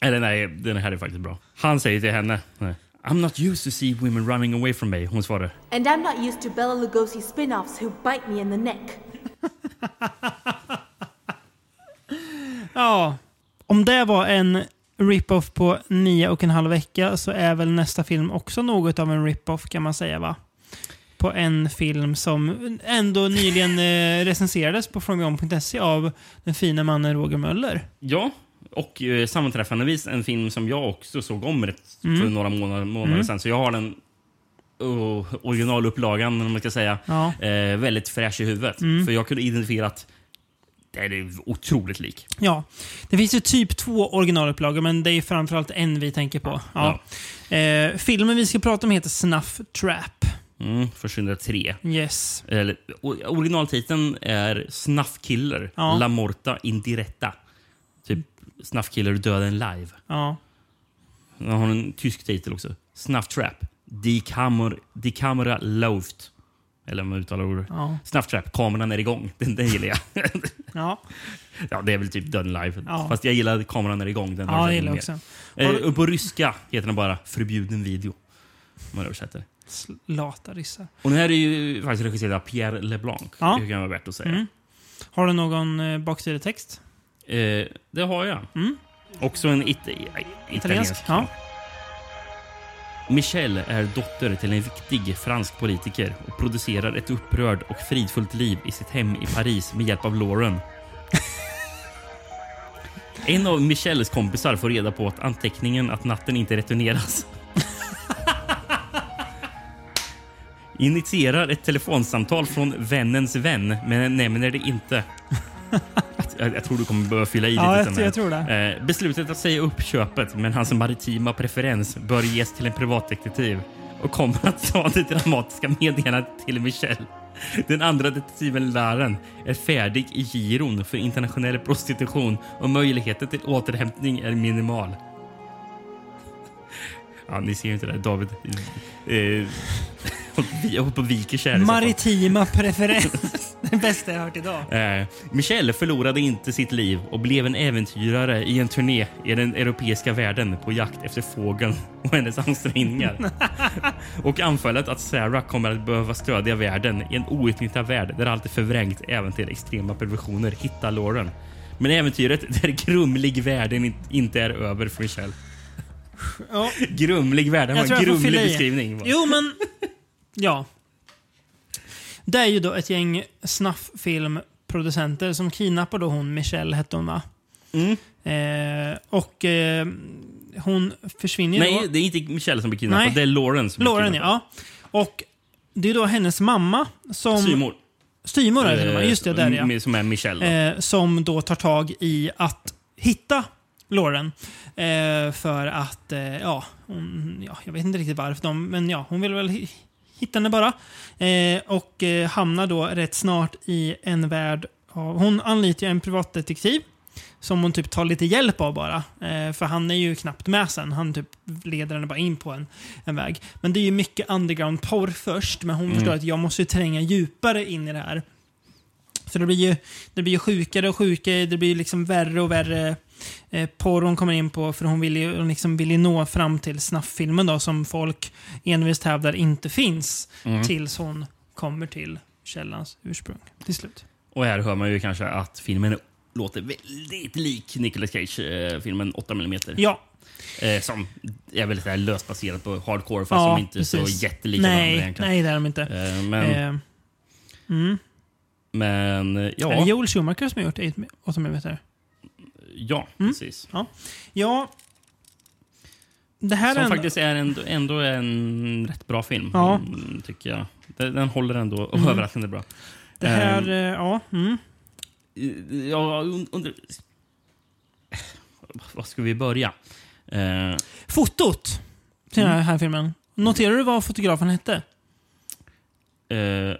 Eller <laughs> nej, den här är faktiskt bra. Han säger till henne. nej, I'm not used to see women running away from me. Hon svarar. And I'm not used to Bella Lugosi spin-offs who bite me in the neck. <laughs> Ja. Om det var en rip-off på nio och en halv vecka så är väl nästa film också något av en rip-off kan man säga va? På en film som ändå nyligen eh, recenserades på FromYon.se av den fina mannen Roger Möller. Ja, och eh, sammanträffandevis en film som jag också såg om rätt Mm. för några månader, månader Mm. sedan. Så jag har den oh, originalupplagan, om man ska säga, Ja. eh, väldigt fräsch i huvudet. Mm. För jag kunde identifiera att det är otroligt lik. Ja, det finns ju typ två originalupplagor men det är framförallt en vi tänker på. Ja. Eh, filmen vi ska prata om heter Snuff Trap. Mm, för 2003. Yes. Eller, originaltiteln är Snuff Killer, Ja. La Morta Indiretta. Typ Snuff Killer Döden Live. Ja. Den har en tysk titel också. Snuff Trap. Die Die Kamera läuft. Eller om man uttalar ordet. Ja. Snuff Trap. Kameran är igång. Den, den gillar jag. <laughs> Ja, Ja, det är väl typ döden live. Ja. Fast jag gillar kameran är igång. Den ja jag gillar också. Eh, och på ryska heter den bara förbjuden video. Om man översätter. Lata ryssar. Och den här är ju faktiskt regisserad av Pierre LeBlanc. Ja. Det kan vara värt att säga. Mm. Har du någon eh, baksidetext? Eh, det har jag. Mm. Också en it italiensk. Ja. Michelle är dotter till en viktig fransk politiker och producerar ett upprörd och fridfullt liv i sitt hem i Paris med hjälp av Lauren. <laughs> En av Michelles kompisar får reda på att anteckningen att natten inte returneras. <laughs> Initierar ett telefonsamtal från vännens vän, men nämner det inte. <laughs> Jag, jag tror du kommer behöva fylla i Ja, lite. jag, sen här. jag tror det. Eh, beslutet att säga upp köpet, men hans maritima preferens bör ges till en privatdetektiv och kommer att ta det dramatiska meddelandet till Michelle. Den andra detektiven Laren är färdig i giron för internationell prostitution och möjligheten till återhämtning är minimal. <laughs> Ja, ni ser ju inte det. David eh, jag håller på och viker soffan. Maritima preferens. <laughs> det bästa jag hört idag. Eh, Michelle förlorade inte sitt liv och blev en äventyrare i en turné i den europeiska världen på jakt efter fågeln och hennes ansträngningar. <laughs> och anfallet att Sarah kommer att behöva stödja världen i en outnyttjad värld där allt är förvrängt även till extrema perversioner hittar Lauren. Men äventyret där grumlig världen in- inte är över för Michelle. Ja. Grumlig värld, det var en grumlig beskrivning. Jo, men... Ja. Det är ju då ett gäng snafffilmproducenter som kidnappar då hon, Michelle hette hon va? Mm. Eh, och eh, hon försvinner Nej, då. det är inte Michelle som blir kidnappad, Nej. det är Lauren som blir Lauren kidnappad. ja. Och det är då hennes mamma som... Styrmor. Styrmor är det? Eh, just det, där ja. Som är Michelle. eh, som då tar tag i att hitta Lauren. Eh, för att, eh, ja, hon, ja, jag vet inte riktigt varför, de, men ja, hon vill väl hi- hitta henne bara. Eh, och eh, hamnar då rätt snart i en värld av, hon anlitar en privatdetektiv som hon typ tar lite hjälp av bara. Eh, för han är ju knappt med sen. Han typ leder henne bara in på en, en väg. Men det är ju mycket underground porr först, men hon förstår att jag måste ju tränga djupare in i det här. Så det blir ju, det blir ju sjukare och sjukare, det blir liksom värre och värre eh, porr hon kommer in på för hon vill ju, hon liksom vill ju nå fram till snafffilmen då som folk envist hävdar inte finns tills hon kommer till källans ursprung till slut. Och här hör man ju kanske att filmen låter väldigt lik Nicolas Cage-filmen 8 mm. Ja, Eh, som är väldigt här löst baserad på hardcore fast ja som inte är så precis. jättelika varandra nej, egentligen. nej, det är de inte. Eh, men, Eh, mm. men eh, Är det ja, Joel Schumacher som har gjort 8 mm? Ja Mm. precis. Ja. Det här är Som ändå, faktiskt är ändå, ändå en rätt bra film, Ja. mm, tycker jag. Den, den håller ändå Mm. överraskande bra. det här, eh, ja. Mm. Jag und- undrar... Var ska vi börja? Eh, Fotot till Mm. den här filmen. Noterar du vad fotografen hette? eh,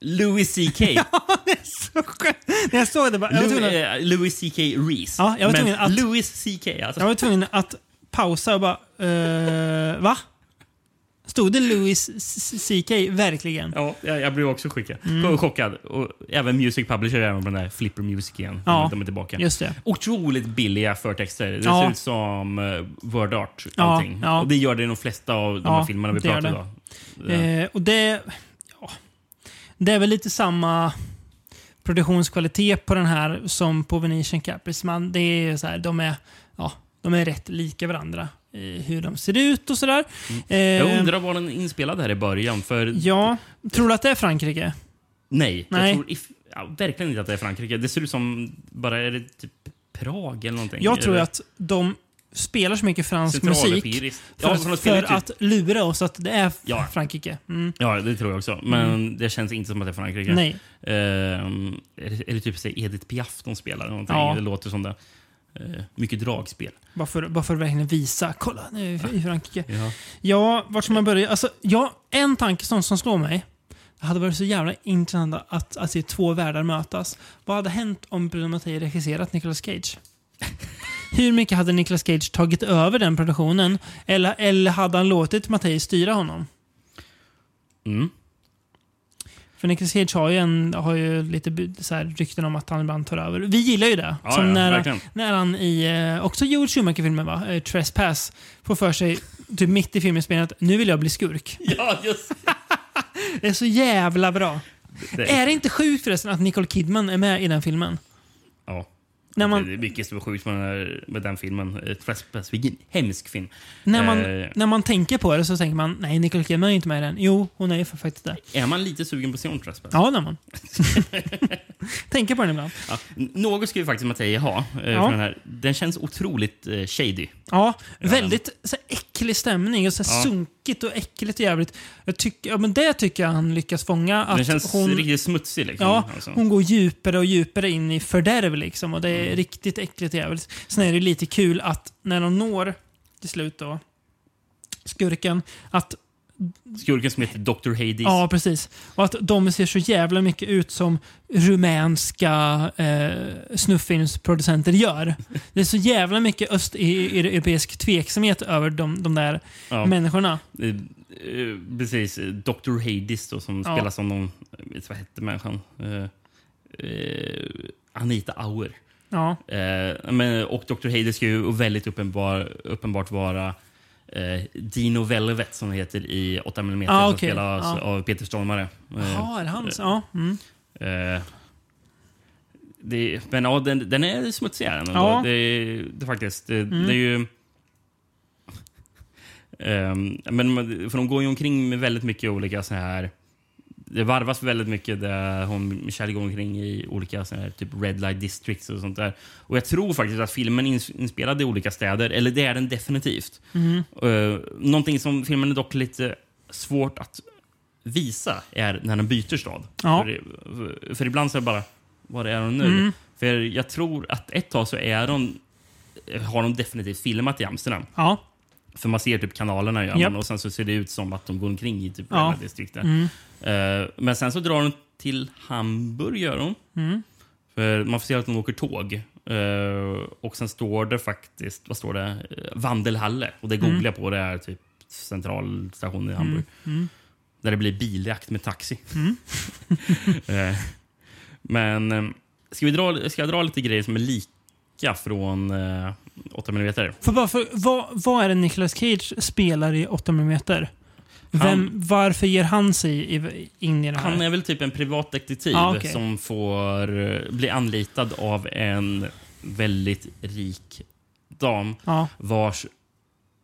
Louis CK. <laughs> det är så skönt. När jag såg det bara, jag var tvungen eh, Louis CK Reese. Ja, jag var Men tvungen att- Louis CK, alltså. jag var tvungen att pausa och bara, eh, va? Stod det Louis CK verkligen? Ja, jag, jag blev också chockad. Mm. chockad. Och även Music Publisher är med på den där Flipper Music igen. Ja, De är tillbaka. Just det. Otroligt billiga förtexter. Det Ja. ser ut som uh, word art. Ja, Allting. ja. Och det gör det i de flesta av de Ja, här filmerna vi det gör pratar det. idag. Ja. Eh, och det, ja, det är väl lite samma produktionskvalitet på den här som på Venetian Caprice. Man, det är så här, de, är, ja, de är rätt lika varandra i hur de ser ut och sådär. Eh, Jag undrar var den inspelad här i början. För Ja, tror du att det är Frankrike? Nej, Nej. jag tror if, ja, verkligen inte att det är Frankrike. Det ser ut som bara är det typ Prag eller någonting. Jag tror att de spelar så mycket fransk musik för, Ja, för typ, att lura oss att det är Ja. Frankrike. Mm. ja, det tror jag också. Men det känns inte som att det är Frankrike. Nej. Ehm, det, är det typ så här Edith Piaf de spelar? eller Någonting? Ja. Det låter som det. Eh, mycket dragspel. Bara för, bara för att verkligen visa. Kolla, nu är vi i Frankrike. Ja. Ja, vart ska man börja? Alltså, ja, en tanke som, som slår mig. Det hade varit så jävla intressant att, att se två världar mötas. Vad hade hänt om Bruno Mattei regisserat Nicolas Cage? <laughs> Hur mycket hade Nicolas Cage tagit över den produktionen? Eller, eller hade han låtit Mattei styra honom? Mm. För Nicolas Cage har ju, en, har ju lite så här, rykten om att han ibland tar över. Vi gillar ju det. Ja, Som ja, när, verkligen. när han i, eh, också Joel Schumacher-filmen va? Eh, Trespass, får för sig typ mitt i filmen spelet nu vill jag bli skurk. <laughs> Ja, just <laughs> Det är så jävla bra. det. Är det inte sjukt förresten att Nicole Kidman är med i den filmen? När Det man, är mycket som är sjukt med med den filmen. Eh, vilken hemsk film. när man, Eh. när man tänker på det så tänker man nej, Nicole Kidman är inte med i den. Jo, hon är ju faktiskt det. Är man lite sugen på att se om Trespass? Ja, när man. <laughs> tänker på den ibland. Ja. Något ska ju faktiskt Mattei ha. Eh, Ja. den, här. den känns otroligt eh, shady. Ja, väldigt så här, äcklig stämning och så här, Ja. sunkigt och äckligt och jävligt. Jag tycker, ja, men det tycker jag han lyckas fånga. Att Den känns hon, riktigt smutsig. Liksom, Ja, alltså. hon går djupare och djupare in i fördärv liksom. Och det är riktigt äckligt och jävligt. Sen är det lite kul att när de når till slut då, skurken, att Skurken som heter Dr. Hades. Ja, precis. Och att de ser så jävla mycket ut som rumänska eh, snufffilmsproducenter gör. <laughs> Det är så jävla mycket östeuropeisk tveksamhet över de, de där Ja. människorna. Eh, eh, precis. Dr. Hades då, som Ja. spelas som någon... vad hette människan? Eh, eh, Anita Auer. Ja, men, och Dr. Hades ska ju väldigt uppenbar, uppenbart vara Dino Velvet som heter i 8 mm Ah, som spelas Ja. av Peter Stormare. Eh, Jaha, är det hans? Ja. Mm. eh, det, men ja, den, den är smutsigare. Ja. Det, det, faktiskt. Det, Mm. det är ju... <laughs> Ehm, men, för de går ju omkring med väldigt mycket olika så här... Det varvas väldigt mycket där hon, Michelle går omkring i olika så här, typ red light districts och sånt där. Och jag tror faktiskt att filmen är ins- inspelad i olika städer, eller det är den definitivt. Mm. Uh, någonting som filmen är dock lite svårt att visa är när den byter stad. Ja. För, för, ibland så är det bara, var är de nu? Mm. För jag tror att ett tag så är de, har de definitivt filmat i Amsterdam. Ja. För man ser typ kanalerna gör man, och sen så ser det ut som att de går omkring i typ Ja. alla distrikt där. Mm. Eh, men sen så drar de till Hamburg, gör de. Mm. För man får se att de åker tåg. Eh, och sen står det faktiskt, vad står det? Vandelhalle. Och det Mm. googlar jag på, det är typ centralstationen i Hamburg. Mm. Där det blir biljakt med taxi. Mm. <laughs> Eh, men eh, ska, vi dra, ska jag dra lite grejer som är lika från uh, 8 mm? För bara för, vad, vad är det Nicolas Cage spelar i 8 mm? Vem, varför ger han sig i, in i det här? Han är väl typ en privatdetektiv Ah, okej. som får eh, bli anlitad av en väldigt rik dam Ja. vars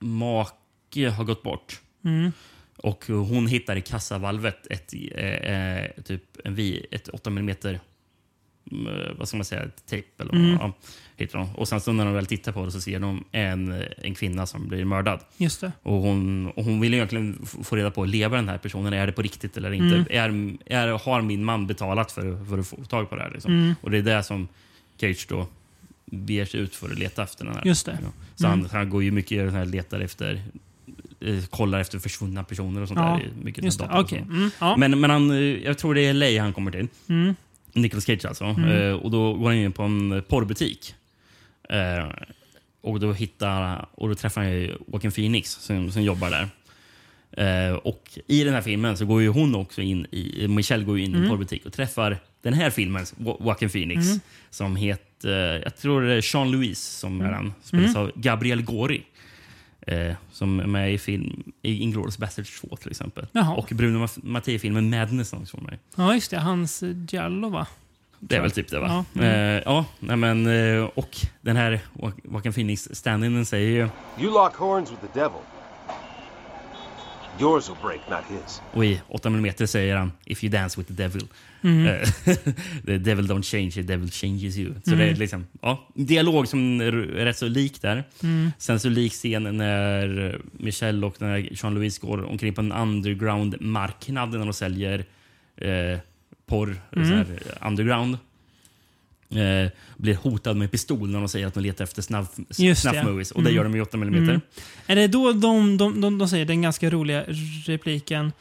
make har gått bort. Mm. Och hon hittar i kassavalvet ett, eh, eh, typ en vi, ett 8 mm vad ska man säga, tejp. Eller Mm. ja, hittar de. Och sen så när de väl tittar på det så ser de en, en kvinna som blir mördad. Just det. Och hon, och hon vill egentligen få reda på, lever den här personen? Är det på riktigt eller inte? Mm. Är, är, har min man betalat för, för att få tag på det här? Liksom? Mm. Och det är det som Cage då beger sig ut för att leta efter. Den här. Just det. Så Mm. han, han går ju mycket här, letar efter eh, kollar efter försvunna personer och sånt Ja, där. Mycket Just det. och sånt. Mm. Ja. Men, men han, eh, jag tror det är LA han kommer till. Mm. Nicolas Cage alltså. Mm. Eh, och då går han in på en porrbutik. Eh, och då hittar och då träffar han ju Joaquin Phoenix som, som jobbar där. Eh, och i den här filmen så går ju hon också in i, Michelle går in i en Mm. porrbutik och träffar den här filmens Jo- Joaquin Phoenix Mm. som heter, jag tror det är Jean Louis som är han. Spelas Mm. av Gabriel Gori. Eh, som är med i film i Inglourious Basterds 2 till exempel. Jaha. Och Bruno Ma- Mattei-filmen Madness med. Ja, just det. Hans eh, Giallo, va? Det är väl typ det va? Ja. Ja, eh, ja nej, men, eh, och den här Jo- Joaquin Phoenix stand-inen säger ju, You lock horns with the devil. Yours will break, not his. och i 8 mm säger han If you dance with the devil. Mm. Eh, <laughs> the devil don't change, the devil changes you. Så Mm. det är liksom, ja, dialog som är rätt så lik där. Mm. Sen så lik scenen när Michelle och Jean-Louis går omkring på en underground-marknad när de säljer eh, porr, Mm. så här, underground. Eh, blir hotad med pistol när de säger att de letar efter snuff, Just snuff det. movies. Och det Mm. gör de i 8 mm. Mm. Är det då de, de, de, de säger den ganska roliga repliken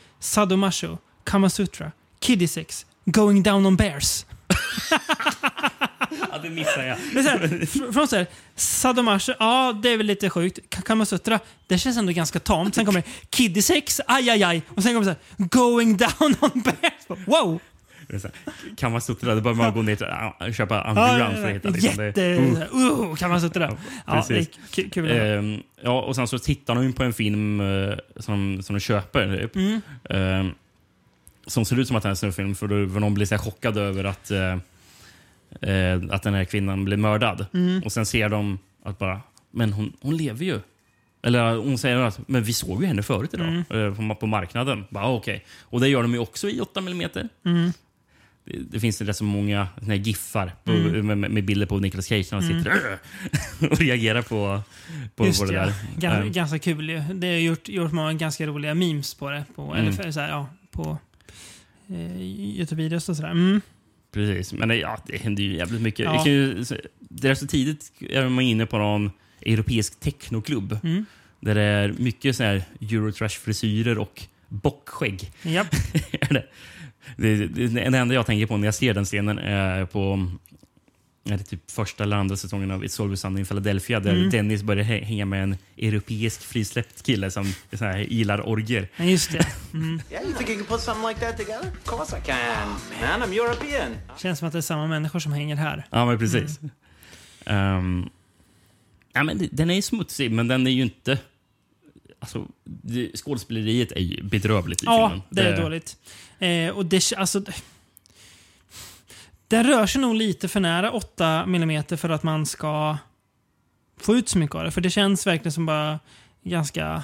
det missar jag. Det är så här, fr- från så här, Sadomaso, ja det är väl lite sjukt. Ka- Kamasutra, det känns ändå ganska tamt. Sen kommer Kiddy sex, aj aj aj. Och sen kommer så här, Going <laughs> down on bears. Wow! Så här, Kamasutra, då behöver man gå ner till, äh, köpa underground för att hitta. Liksom. Jätte... Uh. Uh, Kamasutra. Ja, det är kul. Ehm, ja, och sen så tittar de ju på en film eh, som, som de köper. Typ. Mm. Ehm, som ser ut som att det är en snurrfilm för, då, för de blir så här chockade över att, eh, eh, att den här kvinnan blev mördad. Mm. Och sen ser de att bara, men hon, hon lever ju. Eller hon säger att men vi såg ju henne förut idag Mm. eh, på, på marknaden. Bara, okej. Och det gör de ju också i 8 mm. Mm. Det, finns rätt så många såna giffar Mm. med, med bilder på Nicolas Cage när han Mm. sitter <laughs> och reagerar på, på, Just på det ja. där. Gan, Ehm, ganska kul ju. Det har gjort, gjort många ganska roliga memes på det. På, Mm. Eller så här, ja, på eh, Youtube-videos och sådär. Mm. Precis, men ja, det händer ju jävligt mycket. Ja. Ju, det är så tidigt är man inne på någon europeisk technoklubb. Mm. Där det är mycket så här Eurotrash-frisyrer och bockskägg. Japp. <laughs> det, det, det, enda jag tänker på när jag ser den scenen är på är det typ första eller andra säsongen av It's Always Sunny in Philadelphia där Mm. Dennis börjar hä- hänga med en europeisk frisläppt kille som så här, gillar orger. Ja, just det. Mm. <laughs> Yeah, you think you can put something like that together? Of course I can, man. I'm European. Känns som att det är samma människor som hänger här. Ja, men precis. Ehm, ja, men den är ju smutsig, men den är ju inte... Alltså, det, skådespeleriet är ju bedrövligt i Ja, filmen. det är dåligt. Eh, och det, alltså, den rör sig nog lite för nära 8 mm för att man ska få ut så mycket av det. För det känns verkligen som bara ganska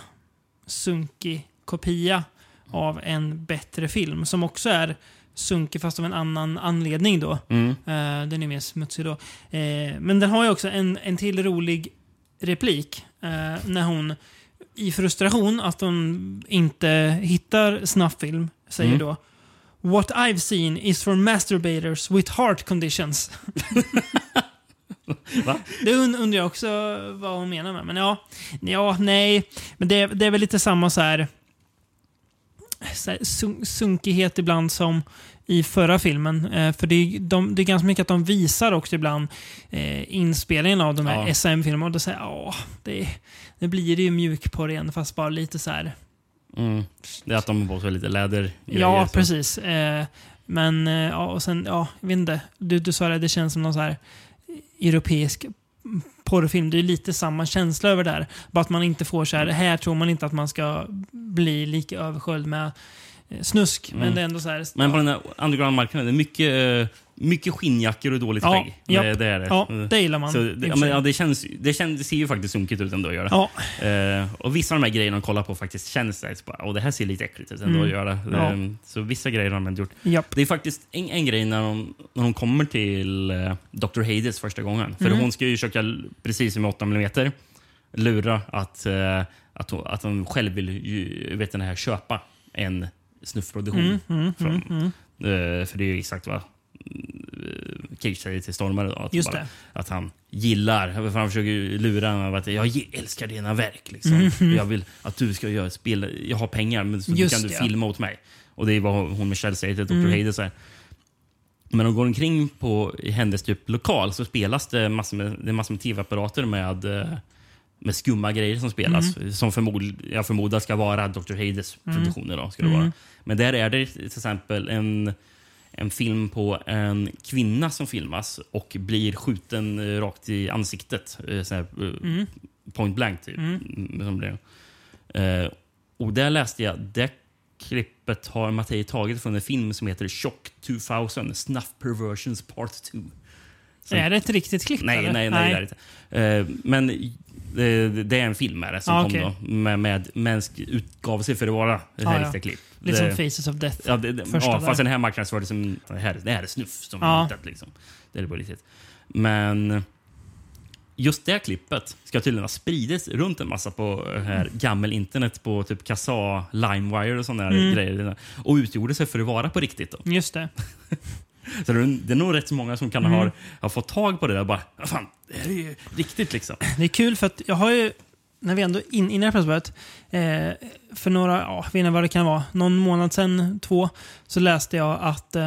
sunkig kopia av en bättre film. Som också är sunkig fast av en annan anledning då. Mm. Eh, den är mer smutsig då. Eh, men den har ju också en, en till rolig replik. Eh, när hon i frustration att hon inte hittar snafffilm säger Mm. då What I've seen is for masturbators with heart conditions. <laughs> Va? Det und- undrar jag också vad hon menar med. Men ja, ja nej. Men det, det är väl lite samma så här, så här sun- sunkighet ibland som i förra filmen. Eh, för det är, de, det är ganska mycket att de visar också ibland eh, inspelningen av de här Ja. SM-filmerna. Och då säger ja, det, det blir det ju mjukporr igen fast bara lite så här. Mm. Det är att de har på sig lite läder. Ja, precis. Eh, men, eh, ja, och sen, ja, jag vet inte. Du, du sa det, det känns som någon så här europeisk porrfilm. Det är lite samma känsla över det här. Bara att man inte får så här, här tror man inte att man ska bli lika översköljd med eh, snusk. Men Mm. det är ändå så här. Men på den här underground-marknaden, det är mycket, eh, mycket skinnjackor och dåligt Ja, skägg. japp. Det, är det. Ja, det gillar man, Så, det, ja, men, ja, det, känns, det, känns, det ser ju faktiskt sunkigt ut ändå att göra. Ja. Eh, och vissa av de här grejerna de kollar på faktiskt känns det, bara, "Åh, det här ser lite äckligt ut ändå Mm. att göra. Ja. Eh, Så vissa grejer har de inte gjort. Japp. Det är faktiskt en, en grej när de, när de kommer till eh, Dr. Hades första gången. För Mm. hon ska ju försöka, precis som med 8 mm, lura att, eh, att, hon, att hon själv vill ju, vet den här, köpa en snuffproduktion. Mm, mm, från, mm, mm. För det är ju exakt vad eh. Då, att, Just bara, att han gillar, för han försöker lura av att jag älskar dina verk. Liksom. Mhm. Jag vill att du ska göra spel. Jag har pengar, men så Just kan du det, ja. filma åt mig. Och det är vad hon Michelle säger till Dr. Mm. Hades. Så här. Men de går omkring på, i hennes typ lokal så spelas det massor med, det är massor med tv-apparater med, eh, med skumma grejer som spelas. Mm. Som förmod, jag förmodar ska vara Dr. Hades Mm. produktioner. Då, ska det Mm. vara. Men där är det till exempel en, en film på en kvinna som filmas och blir skjuten eh, rakt i ansiktet. eh, Så här, eh, Mm. Point blank, typ. Mm. Mm, och där läste jag, det klippet har Mattei tagit från en film som heter Chock 2000, Snuff Perversions Part 2. Som- Är det ett riktigt klipp? Nej, eller? nej, nej, det är inte. Men det, det är en film är det, som Ah, kom då. Med, med mänsk utgav sig för att vara ett Ah, ja. klipp. Lite som Faces of Death. Ja, det, det, Första ja där. fast den här marknadsfördes som det här, det här är snuff som vi hittat. Liksom. Det är det på riktigt. Men just det klippet ska tydligen ha spridits runt en massa på eh, här gammel internet på typ Kassa, Limewire och sådana Mm. grejer. Och utgjorde sig för att vara på riktigt. Då. Just det. <laughs> <laughs> Så det är, det är nog rätt så många som kan Mm. ha, ha fått tag på det där. Bara, "Vad fan, det här är ju riktigt liksom. <clears throat> Det är kul för att jag har ju, när vi ändå in, innan Pressbrevet, eh, för några, ja, jag vet inte vad det kan vara, någon månad sedan, två, så läste jag att eh,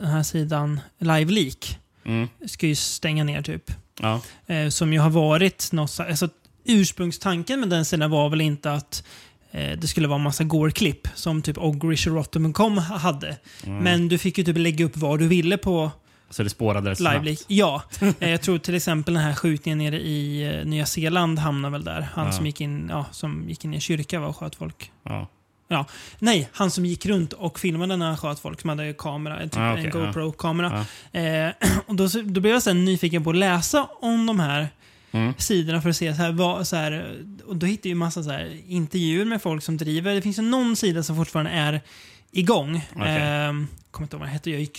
den här sidan Live Leak Mm. ska ju stänga ner typ. Ja. Eh, som ju har varit något, så- alltså, ursprungstanken med den sidan var väl inte att det skulle vara massa gore-klipp som typ Ogrish och Rotom.com hade. Mm. Men du fick ju typ lägga upp vad du ville på Så det spårade rätt snabbt. Ja. <laughs> Eh, jag tror till exempel den här skjutningen nere i eh, Nya Zeeland hamnar väl där. Han Ja. som, gick in, ja, som gick in i en kyrka var och sköt folk. Ja. Ja. Nej, han som gick runt och filmade när han sköt folk som hade kamera, typ Ah, okej, en. GoPro-kamera. Eh, <clears throat> och då, då blev jag sen nyfiken på att läsa om de här Mm. sidorna för att se så här, vad, så här, och då hittar jag ju massa så här, intervjuer med folk som driver. Det finns ju någon sida som fortfarande är igång. Okej. Eh, kommer inte ihåg vad den hette. Jag gick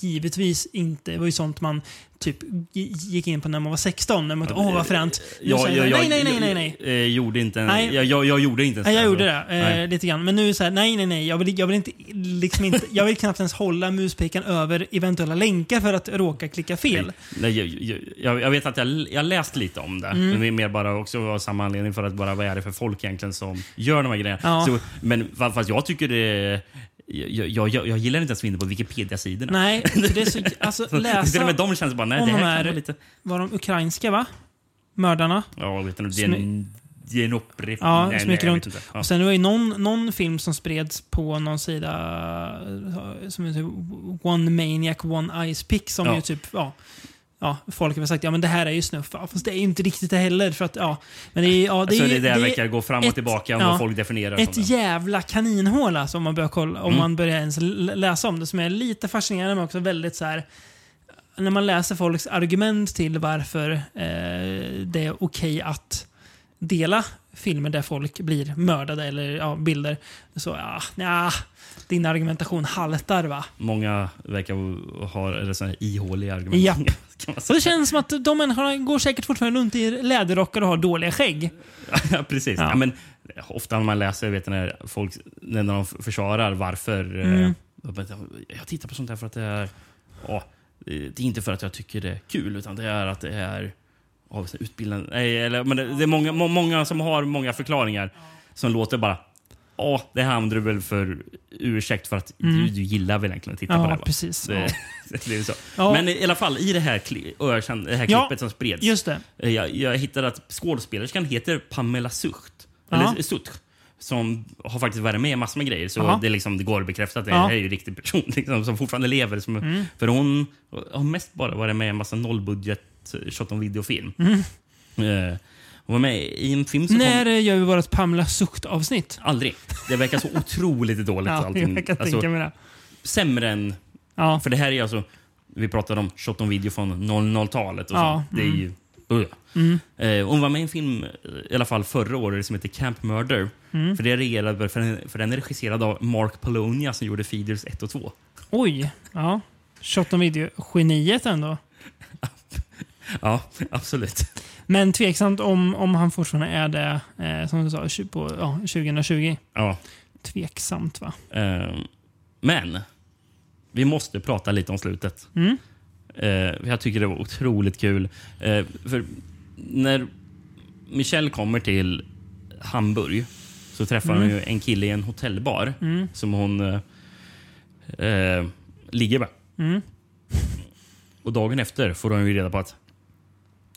givetvis inte. Det var ju sånt man typ gi- gick in på när man var 16. När man tänkte, åh vad fränt. Nu Jag, jag, jag, nej, nej, nej, nej, nej. eh, gjorde inte en, Nej. Jag, jag, jag gjorde inte en Nej, jag gjorde det. Eh, lite grann. Men nu är så här, nej, nej, nej. Jag vill, jag vill inte, liksom inte, jag vill knappt ens hålla muspekaren över eventuella länkar för att råka klicka fel. Nej, jag, jag, jag, jag vet att jag, jag läst lite om det. Mm. Men det är mer bara också av samma anledning för att bara vad är det för folk egentligen som gör de här grejerna. Ja. Så, men fa- fast jag tycker det... Jag, jag, jag, gillar inte ens att vinna på Wikipedia-sidorna. Nej, <laughs> det är så, alltså Till och läsa med de känns bara, nej det de här kan här, vara lite... var de ukrainska va? Mördarna. Ja, vet inte. Det är en... Det är en upprep... Ja, nej, nej, runt. Ja. Och sen var det någon, någon film som spreds på någon sida eh, som heter One Maniac, One Ice Pick som Ja. ju typ, ja. Ja, folk har sagt ja men det här är ju snuff. Ja, fast det är ju inte riktigt det heller. För att, ja, men det är, ja, det så är, det där det verkar gå fram och ett- tillbaka om ja, vad folk definierar Ett som det. jävla kaninhål alltså, om man börjar, kolla, om Mm. man börjar ens läsa om det. Som är lite fascinerande men också väldigt så här. När man läser folks argument till varför eh, det är okej att dela filmer där folk blir mördade eller ja, bilder. Så ja, nja, din argumentation haltar va? Många verkar ha sån här ihåliga argument. <laughs> Och säga. det känns som att de människorna går säkert fortfarande runt i läderrockar och har dåliga skägg. Ja, <laughs> precis. Ja. Ja. men, ofta när man läser, vet när folk när de försvarar varför... Mm. Eh, jag tittar på sånt här för att det är... Ja, det är inte för att jag tycker det är kul, utan det är att det är av utbildande... Nej, eller, men det, det är många, må, många som har många förklaringar som låter bara... Ja, det här använder du väl för ursäkt för att Mm. du, du gillar väl egentligen att titta Ja, på det. Va? precis. <laughs> Ja. Men i alla fall, i det här, kli, ökänd- det här Ja, klippet som spreds. Just det. Eh, Jag, jag hittade att skådespelerskan heter Pamela Sucht. Ja. Eller Sucht. Som har faktiskt varit med i massor med grejer. Så det, liksom, det går att bekräfta att det Ja. här är ju en riktig person <laughs> liksom, som fortfarande lever. Som, Mm. För hon har mest bara varit med i en massa nollbudget eh, shot on videofilm. Mm. Eh, hon var med i en film som När kom... eh, gör vi vårt Pamela Sucht-avsnitt? Aldrig. Det verkar så otroligt <laughs> dåligt. Ja, allting. jag kan Alltså, tänka mig det. sämre än... Ja. För det här är alltså... Vi pratade om shot on video från 00-talet. och Ja, sånt. Det är ju... Uh. Mm. Eh, hon var med i en film, eh, i alla fall förra året, som heter Camp Murder. Mm. För, det är regerad, för, den, för den är regisserad av Mark Polonia som gjorde Feeders 1 och 2. Oj. Ja. Shot on video-geniet ändå. <laughs> Ja, absolut. Men tveksamt om, om han fortfarande är det, eh, som du sa, på ja, 2020. Ja. Tveksamt va? Eh, men, vi måste prata lite om slutet. Mm. Eh, jag tycker det var otroligt kul. Eh, för när Michelle kommer till Hamburg så träffar hon Mm. ju en kille i en hotellbar Mm. som hon eh, eh, ligger med. Mm. Och dagen efter får hon ju reda på att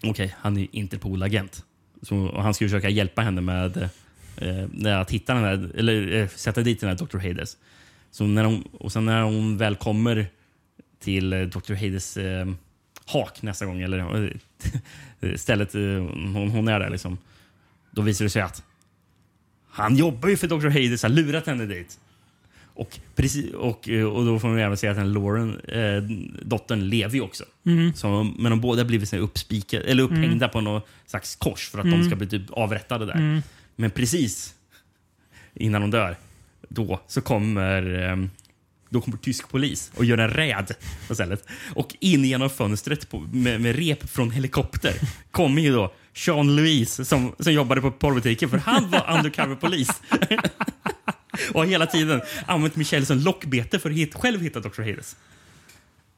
okej, han är Interpol-agent. Och han ska försöka hjälpa henne med eh, att hitta den här, eller eh, sätta dit den här Dr. Hades. Så när hon, och sen när hon väl kommer till eh, Dr. Hades eh, hak nästa gång, eller eh, <laughs> stället eh, hon, hon är där, liksom, då visar det sig att han jobbar ju för Dr. Hades, har lurat henne dit. Och, precis, och, eh, och då får man även se att den Lauren, eh, dottern, lever ju också. Mm. Så, men de båda har blivit uppspikade, eller upphängda på något slags kors för att Mm. de ska bli typ avrättade där. Mm. Men precis innan de dör, då så kommer ehm, då kommer tysk polis och gör en räd på stället. Och in genom fönstret på, med, med rep från helikopter kommer ju då Sean Louise som, som jobbade på porrbutiken för han var undercover-polis. <laughs> <laughs> och har hela tiden använt Michelle som lockbete för att hit, själv hitta Dr. Hades.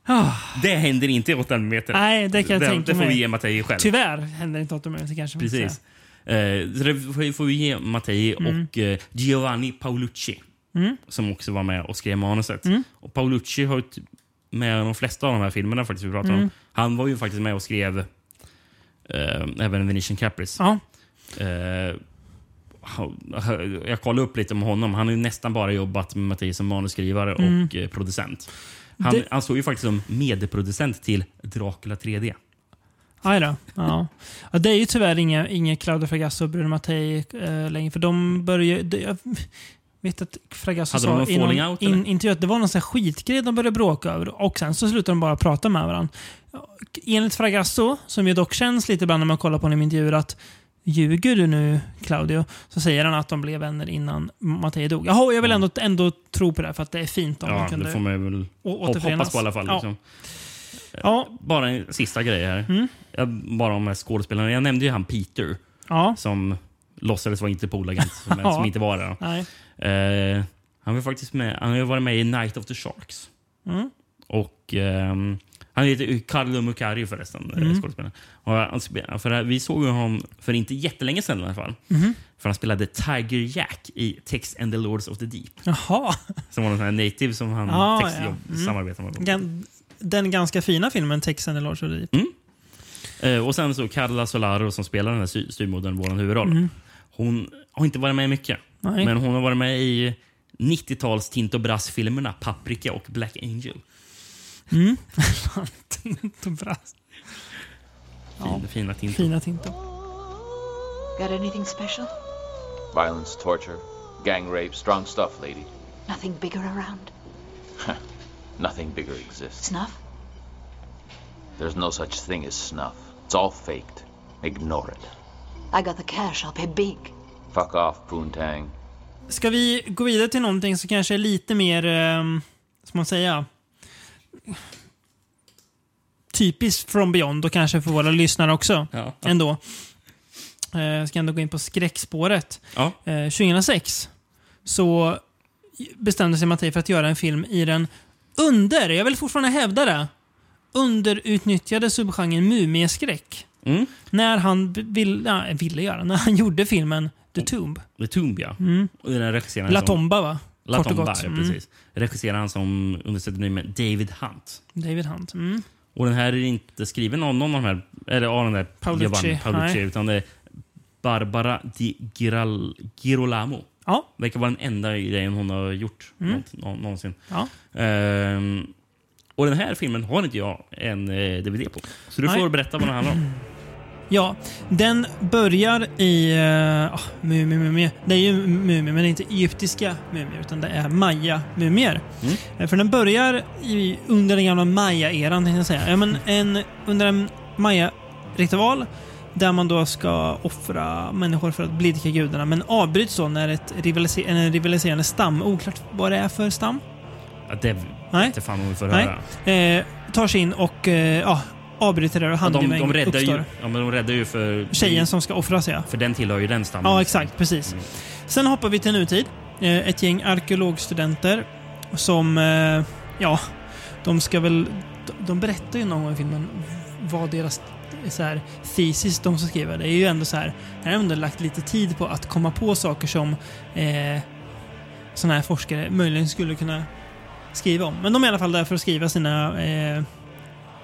Ah, Det händer inte i 8 meter. Nej, det kan jag det, tänka Det får mig. vi ge Mattei själv. tyvärr händer inte 8 minuter kanske. Precis. Eh, så det får- vi ge Mattei Mm. och eh, Giovanni Paolucci Mm. som också var med och skrev manuset. Mm. Och Paolucci har ju typ med de flesta av de här filmerna faktiskt vi pratar Mm. om. Han var ju faktiskt med och skrev eh, även Venetian Caprice. Ja. Eh, jag kollade upp lite om honom. Han har ju nästan bara jobbat med Mattias som manusskrivare Mm. och eh, producent. Han, Det- han stod ju faktiskt som medproducent till Dracula 3D. Aj då. Ja. Ja, det är ju tyvärr inga, inga Claudio Fragasso och Bruno Mattei eh, längre. För de börjar de, Jag vet att Fragasso Hade sa i någon out, in, intervju att det var någon sån skitgrej de började bråka över. Och sen så slutade de bara prata med varandra. Enligt Fragasso, som ju dock känns lite ibland när man kollar på honom i intervjuer, att Ljuger du nu, Claudio? Så säger han att de blev vänner innan Mattei dog. Jaha, jag vill ändå, ändå tro på det, för att det är fint om de Ja, kunde det får man väl hoppas på i alla fall. Ja. Liksom. Ja. Bara en sista grej här. Mm. Jag, bara om de här skådespelarna. Jag nämnde ju han Peter Ja. som låtsades vara Interpol-agent, <laughs> som, Ja. som inte var det. Nej. Eh, han var faktiskt med, han har varit med i Night of the Sharks. Mm. Och ehm, Han heter Carlo Mucari förresten, Mm. mm. skådespelaren. Och för vi såg honom för inte jättelänge sedan i alla fall. Mhm. För han spelade Tiger Jack i Tex and the Lords of the Deep. Jaha. Som var en sån här native som han Ah, ja. Mm. samarbetade med. Gan- Den ganska fina filmen Tex and the Lords of the Deep. Mm. Eh, och sen så Carla Solaro som spelar den här styvmodern, vår huvudroll. Mm. Hon har inte varit med mycket. Nej. Men hon har varit med i 90-tals Tinto Brass-filmerna Paprika och Black Angel. Mm. Tinto Brass. <laughs> Fin, Fina Tinto. Fina Tinto. Got anything special? Violence, torture, gang rape, strong stuff, lady. Nothing bigger around? Nothing bigger exists. Snuff? There's no such thing as snuff. It's all faked. Ignore it. I got the cash. I'll pay big. Fuck off, Poontang. Ska vi gå vidare till någonting som kanske är lite mer, um, ska man säga, typiskt från Beyond och kanske för våra lyssnare också. Ja. Ändå. Eh, Jag ska ändå gå in på skräckspåret. Ja. Eh, 2006 så bestämde sig Mattei för att göra en film i den under, jag vill fortfarande hävda det, underutnyttjade subgenren mumieskräck. Mm. När han vill, ja, ville göra, när han <laughs> gjorde filmen The Tomb. The Tomb, ja. Mm. Och den regisserade La Tomba va? La Kort ja, Mm. precis. Regisserade han som under pseudonymen David Hunt. David Hunt. Mm. Och den här är inte skriven av någon av de här, eller av den där Paolucci, Giovanni Paolucci, nej. utan det är Barbara Di Giral, Girolamo. Ja. Verkar vara den enda grejen hon har gjort Mm. nånt- nå- någonsin. Ja. Ehm, och den här filmen har inte jag en eh, DVD på. Så du Nej. får berätta vad den handlar om. <clears throat> Ja, den börjar i... Uh, mumie, mumie. Det är ju mumier, men det är inte egyptiska mumier, utan det är maya-mumier. Mm. Eh, För den börjar i, under den gamla maya-eran, tänkte jag säga. Ja, men en, under en maya-ritual där man då ska offra människor för att blidka gudarna, men avbryts då när ett rivaliser en rivaliserande stam, oklart vad det är för stam, Ja, det inte fan om vi får Nej. höra. eh, tar sig in och eh, ja, avbryter det och Ja, de, de, räddar uppstår. ju, ja, men de räddar ju för... Tjejen som ska offras, ja. För den tillhör ju den stammen. Ja, exakt. Precis. Sen hoppar vi till nutid. Eh, Ett gäng arkeologstudenter som, eh, ja, de ska väl... de- berättar ju någon gång i filmen vad deras så här, thesis de ska skriva. Det är ju ändå så här, här har de ändå lagt lite tid på att komma på saker som eh, sådana här forskare möjligen skulle kunna skriva om. Men de är i alla fall där för att skriva sina, eh,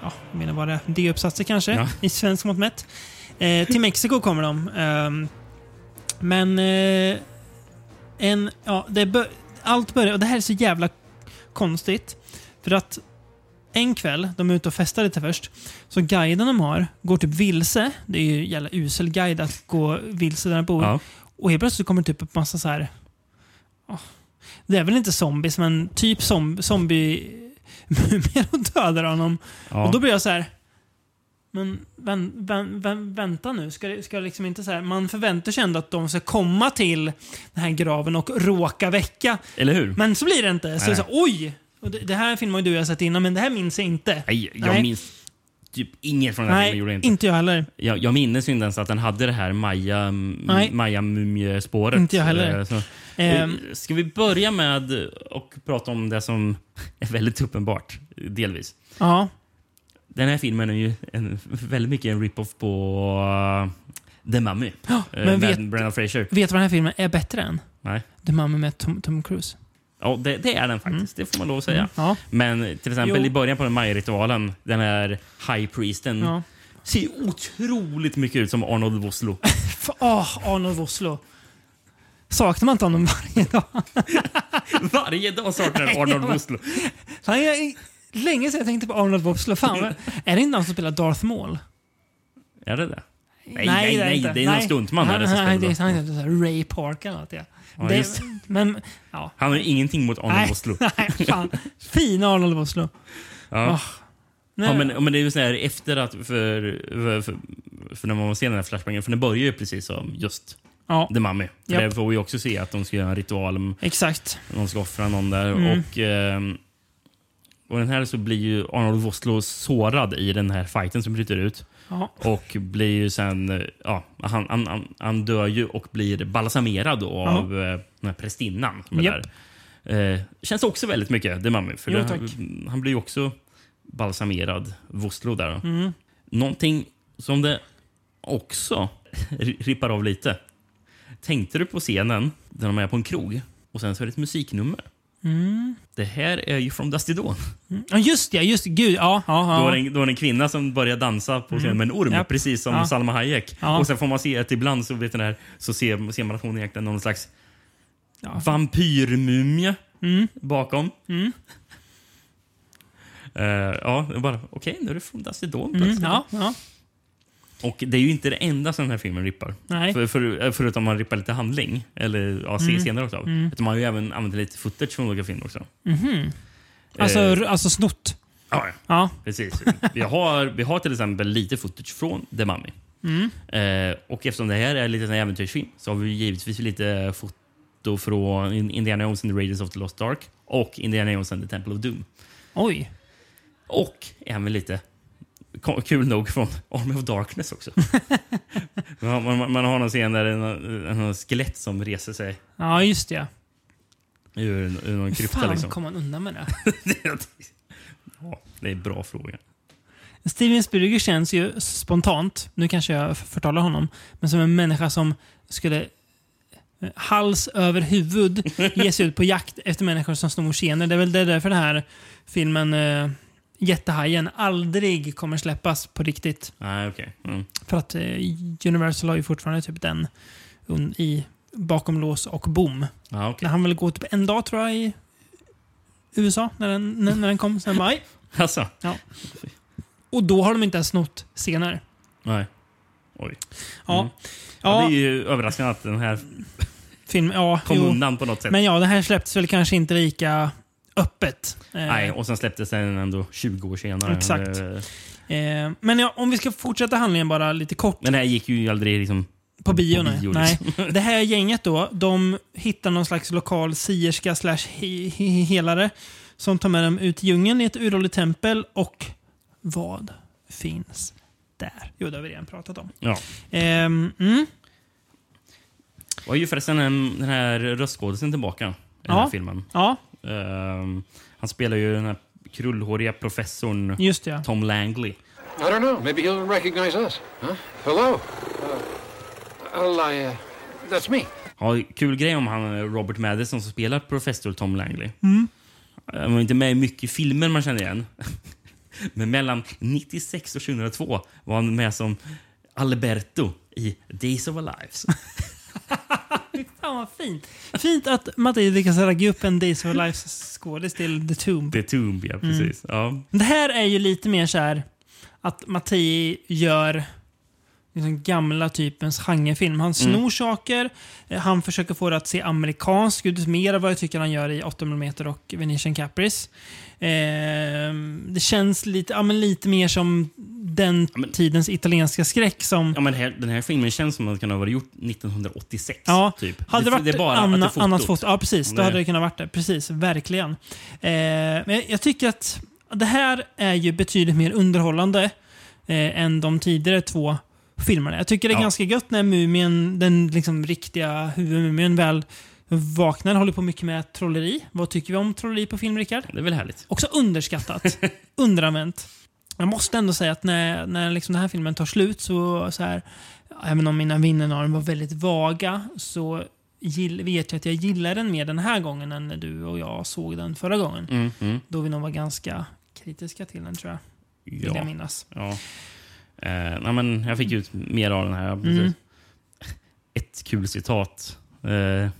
ja, jag menar är, D-uppsatser kanske, Ja. i svensk mått mätt. Eh, till Mexiko kommer de. Ehm, men eh, en, ja, det bör, allt börjar, och det här är så jävla konstigt. För att en kväll, de är ute och festar lite först, så guiden de har går typ vilse. Det är ju jävla usel guide att gå vilse där de bor. Ja. Och helt plötsligt kommer det typ upp massa så här. ja, det är väl inte zombies, men typ som, zombie mumier och dödar honom. Ja. Och då blir jag så här. Men vän, vän, vän, vänta nu, ska, det- ska det liksom inte så här. Man förväntar sig ändå att de ska komma till den här graven och råka väcka. Eller hur? Men så blir det inte. Så, Nej. så oj! Och det, det här filmen har du och jag sett innan, men det här minns jag inte. Nej, jag Nej. minns typ inget från den här Nej, filmen. Gjorde jag inte. inte. jag heller. Jag, jag minns inte ens att den hade det här Maja, Nej. Maja mumie-spåret. Inte jag heller. Eh, Så, Ehm. Ska vi börja med att prata om det som <laughs> är väldigt uppenbart, delvis. Ja. Den här filmen är ju en, väldigt mycket en rip-off på uh, The Mummy. Ja, <gasps> men med vet- Brendan Fraser. Vet du vad den här filmen är bättre än? Nej. The Mummy med Tom, Tom Cruise. Ja, det, det är den faktiskt. Det får man lov att säga. Mm, ja. Men till exempel Jo. i början på den majritualen, den här High Priesten, Ja. ser otroligt mycket ut som Arnold Vosloo. <laughs> F- Åh, Arnold Vosloo. Saknar man inte honom varje dag? <laughs> Varje dag saknar <laughs> Arnold Vosloo. Fan, jag, länge sedan jag tänkte på Arnold Vosloo. Fan, är det inte han som spelar Darth Maul? Är det det? Nej, Nej, nej, det är nej. Det är någon stuntman Han- han- spelar. det är- Han heter så här Ray Park eller något. Ja. Ja, det, men, ja. Han har ingenting mot Arnold Vosloo. <laughs> nej, fan. Fin Arnold Vosloo. Ja. Åh. Nej. Ja, men, men det är ju så här efter att... För, för, för, för när man ser den här flashbacken, för den börjar ju precis som just Ja. The Mummy. För Japp. Där får vi också se att de ska göra en ritual. om Exakt. Någon ska offra någon där. Mm. Och, ehm, och den här så blir ju Arnold Vosloo sårad i den här fighten som bryter ut. Ja. Och blir ju sen... eh, Ja, han, han, han, han dör ju och blir balsamerad då av eh, den här prästinnan. där. Eh, känns också väldigt mycket The Mummy. För Jo, det, han blir ju också balsamerad, Vosloo där. Mm. Någonting som det också rippar av lite. Tänkte du på scenen där de är på en krog och sen så är det ett musiknummer? Mm. Det här är ju från Dusty Dawn. Ja, just det. Just. Gud, ja. ja, ja. Då, är det en, då är det en kvinna som börjar dansa på scenen Mm. med en orm, Japp. precis som Ja. Salma Hayek. Ja. Och sen får man se att ibland så, vet där, så ser, ser man att hon egentligen är någon slags vampyrmumie Mm. bakom. Mm. Eh, ja, bara okej, nu är det från Dusty Dawn Mm. plötsligt. Ja, ja. Och det är ju inte det enda som den här filmen rippar. Nej. För, för, förutom man rippar lite handling, eller ja, Mm. scener också. Mm. Utan man har ju även använt lite footage från olika filmer också. Mhm. Alltså, Eh, alltså snott. Ja, ja. Precis. Vi har, vi har till exempel lite footage från The Mummy. Mm. Eh, och eftersom det här är lite en äventyrsfilm så har vi givetvis lite foto från In- Indiana Jones and the Raiders of the Lost Ark och Indiana Jones and the Temple of Doom. Oj. Och även lite kul nog från Army of Darkness också. <laughs> man, man, man har någon scen där en, en, en skelett som reser sig Ja, just det. ur, ur någon Hur krypta. fan Liksom. kom man undan med det? <laughs> ja, det är en bra fråga. Steven Spielberg känns ju spontant, nu kanske jag förtalar honom, men som en människa som skulle eh, hals över huvud <laughs> ge sig ut på jakt efter människor som snor scener. Det är väl det därför den här filmen uh, Jättehajen aldrig kommer släppas på riktigt. Nej, okej. Mm. För att eh, Universal har ju fortfarande typ den i bakom lås och bom. Okej. När han väl gå typ en dag tror jag i USA när den, när, när den kom. Sen bara, "Aj." Alltså, Ja. Och då har de inte ens snott scener. nej. Oj. Ja. Mm. Ja, det är ju överraskande att den här Film, ja, kom jo. undan på något sätt. Men ja, det här släpptes väl kanske inte lika öppet. Eh, Nej, och sen släpptes den ändå 20 år senare. Exakt. Eh, eh, men ja, om vi ska fortsätta handlingen bara lite kort. Men det här gick ju aldrig liksom... På bio, nej. bio, nej. liksom. <laughs> Det här gänget då, de hittar någon slags lokal sierska slash he- he- helare som tar med dem ut i djungeln i ett uråldrigt tempel och vad finns där? Jo, det har vi redan pratat om. Ja. Ehm, mm. Och ju förresten den, den här röstskådisen tillbaka i den Ja. här filmen. Ja, Ehm, han spelar ju den här krullhåriga professorn just det. Tom Langley. I don't know. Maybe he'll recognize us. Huh? Hello? Uh, well, I, uh, that's me. Ja, kul grej om han eh, Robert Madison som spelar professor Tom Langley. Mm. Han var inte med i mycket filmer man känner igen. <laughs> Men mellan 96 och 2002 var han med som Alberto i Days of Our Lives. <laughs> Fan vad fint. Fint att Mattias lyckas ragga upp en Days of Lives skådis till The Tomb. The Tomb, ja precis. Ja. Det här är ju lite mer så här att Matti gör liksom gamla typens genrefilm. Han snor Mm. saker, eh, han försöker få det att se amerikanskt ut, mer av vad jag tycker han gör i 8mm och Venetian Caprice. Eh, det känns lite, ja, men lite mer som den tidens italienska skräck som... Ja, men det här, den här filmen känns som att den kunde ha varit gjort 1986. Ja, typ. hade det varit det bara anna, det annat foto, ja precis, då Det- hade det kunnat varit det. Precis, verkligen. Eh, men jag, jag tycker att det här är ju betydligt mer underhållande eh, än de tidigare två filmerna. Jag tycker det är Ja. ganska gött när mumien, den liksom riktiga huvudmumien väl vaknar, håller på mycket med trolleri. Vad tycker vi om trolleri på film, Rickard? Det är väl härligt. Också underskattat. <laughs> underanvänt. Jag måste ändå säga att när, när liksom den här filmen tar slut så, så här, även om mina minnen av den var väldigt vaga, så gill, vet jag att jag gillar den mer den här gången än när du och jag såg den förra gången. Mm, mm. Då vi nog var ganska kritiska till den tror jag. Vill Ja. jag minnas. Ja. Eh, nej, men jag fick ut mer av den här. Mm. <laughs> Ett kul citat. Eh,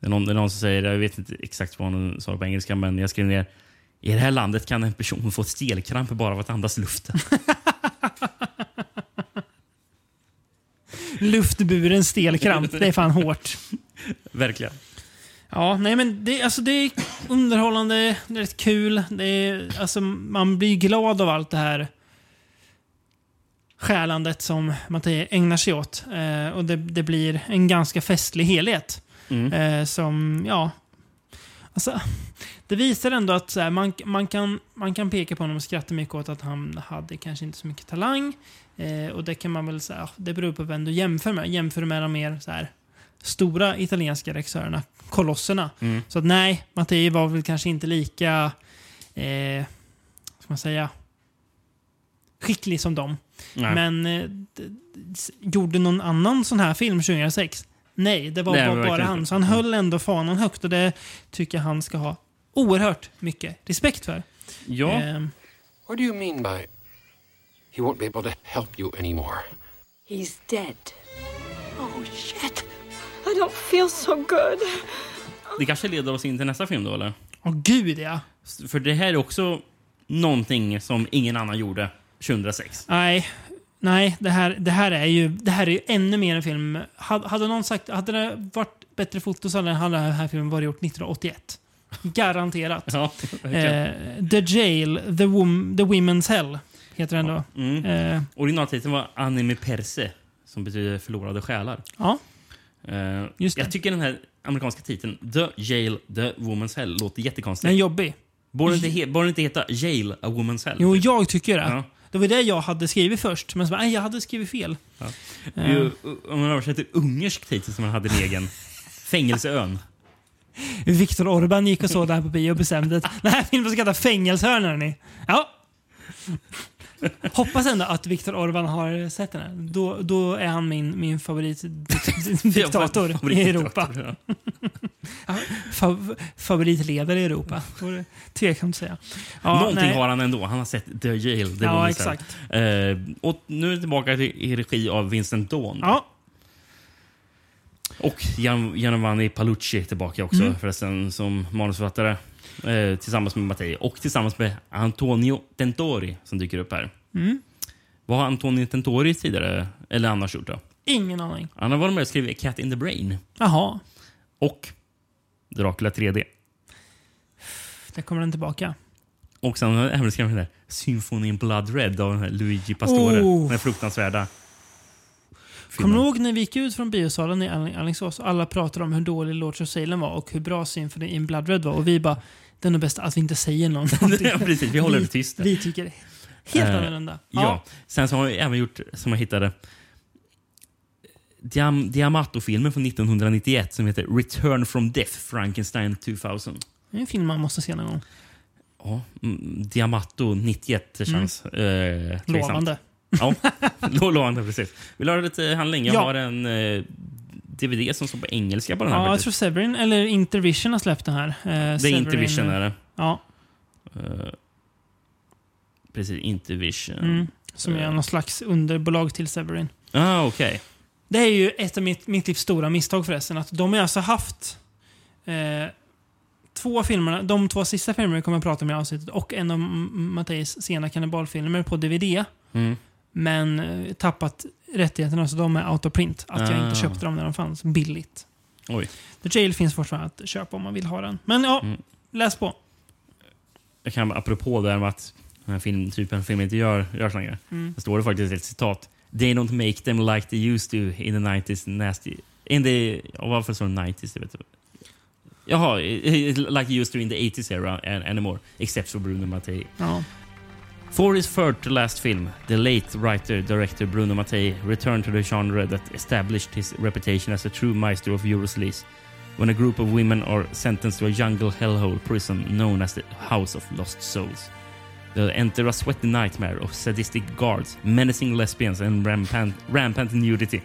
det, är någon, det är någon som säger, jag vet inte exakt vad hon sa på engelska, men jag skrev ner. I det här landet kan en person få stelkramp bara av att andas luften. <laughs> Luftburen stelkramp. det är fan hårt. <laughs> Verkligen. Ja, nej men det, alltså det är underhållande, det är rätt kul. Det är, alltså, man blir glad av allt det här stjälandet som Mattei ägnar sig åt. Eh, och det, det blir en ganska festlig helhet. Mm. Eh, som, ja... Alltså, det visar ändå att så här, man, man, kan, man kan peka på honom och skratta mycket åt att han hade kanske inte så mycket talang. Eh, och det kan man väl säga, det beror på vem du jämför med. Jämför du med de mer så här, stora italienska regissörerna, kolosserna. Mm. Så att nej, Mattei var väl kanske inte lika, eh, ska man säga, skicklig som dem. Nej. Men eh, gjorde någon annan sån här film 2006? Nej, det var Nej, bara, bara han. Så han höll ändå fanan högt och det tycker jag han ska ha oerhört mycket respekt för. Ja. Ehm, What do you mean by he won't be able to help you anymore? He's dead. Oh shit. I don't feel so good. Det kanske leder oss in till nästa film då, eller? Åh gud ja. För det här är också någonting som ingen annan gjorde 2006. Nej, nej det, här, det, här är ju, det här är ju ännu mer en film. Hade, hade någon sagt, hade det varit bättre foto så hade den här filmen varit gjort 1981. Garanterat. Ja, eh, The Jail, The, Wom, The Women's Hell heter den då. Mm. Eh, Originaltiteln var Anime Perse, som betyder förlorade själar. ja. Eh, Just det. Jag tycker den här amerikanska titeln, The Jail, The Woman's Hell, låter Den är jättekonstigt. jobbig. Borde inte, he- borde inte heta Jail, A Woman's Hell? Jo, jag tycker det. Ja. Det var det jag hade skrivit först, men så bara, nej, jag hade skrivit fel. Det är ju, om man översätter ungersk titel som man hade en egen. <laughs> Fängelseön. Viktor Orban gick och såg det här på bio och bestämde att den här filmen ska heta Fängelseön, hörni. Ja. Hoppas ändå att Viktor Orban har sett den här. Då, då är han min, min favoritdiktator <laughs> i Europa. Ja. Fav, favoritledare i Europa. <laughs> Tveksamt att säga. Ja, Någonting nej. har han ändå. Han har sett The Jail, The Ja, exakt. Eh, och nu är det tillbaka till, i regi av Vincent Dawn. Ja, Och Gian, Giovanni Palucci tillbaka också Mm. förresten som manusförfattare. Eh, tillsammans med Mattei och tillsammans med Antonio Tentori som dyker upp här. Mm. Vad har Antonio Tentori tidigare, eller annars gjort då? ingen aning. Han har varit med och skrivit Cat in the Brain Jaha, och Dracula 3D. där kommer den tillbaka. Och sen har han även skrivit den där Symphony in Blood Red av Luigi Pastore. Oh. Den fruktansvärda Kommer du ihåg när vi gick ut från biosalen i Alingsås alla pratade om hur dålig Lords of Salem var och hur bra Symphony in Blood Red var och vi bara, det är nog bäst att vi inte säger någonting. <laughs> Ja, precis. Vi håller det tyst. Vi tycker helt Eh, annorlunda. Ja. Sen så har vi även gjort, som jag hittade, Diam Diamato-filmen från 1991 som heter Return from Death, Frankenstein 2000. Det är en film man måste se någon gång. Ja, mm, Diamato 91, det känns eh, tveksamt. Mm. Lovande. Ja, lo- lovande precis. Vill du ha lite handling? Jag Ja. har en eh, DVD som står på engelska på den här. Ja, jag faktiskt. tror Severin, eller Intervision har släppt den här. Eh, det är Severin- Intervision är det. Ja, Eh, precis, Intervision. mm, som är Eh. någon slags underbolag till Severin. Ah, okej. Det är ju ett av mitt, mitt livs stora misstag förresten. Att de har alltså haft eh, två filmerna, de två sista filmerna vi kommer att prata om i avsnittet och en av M- Matteis sena kannibalfilmer på DVD. Mm. Men eh, tappat rättigheterna så de är out of print. Att jag Ah. inte köpte dem när de fanns billigt. Oj. The Jail finns fortfarande att köpa om man vill ha den. Men ja, Mm. läs på. Jag kan apropå det här med att den här filmtypen film inte gör, görs längre. Mm. Det står det faktiskt ett citat. They don't make them like they used to in the 90s nasty... In the... ja, Varför står det 90s? Det vet. Jaha, <laughs> like they used to in the 80s era an- anymore. Except for Bruno Mattei. Ja. For his third to last film, the late writer-director Bruno Mattei returned to the genre that established his reputation as a true maestro of Eurosleaze when a group of women are sentenced to a jungle hellhole prison known as the House of Lost Souls. They'll enter a sweaty nightmare of sadistic guards, menacing lesbians and rampant, rampant nudity.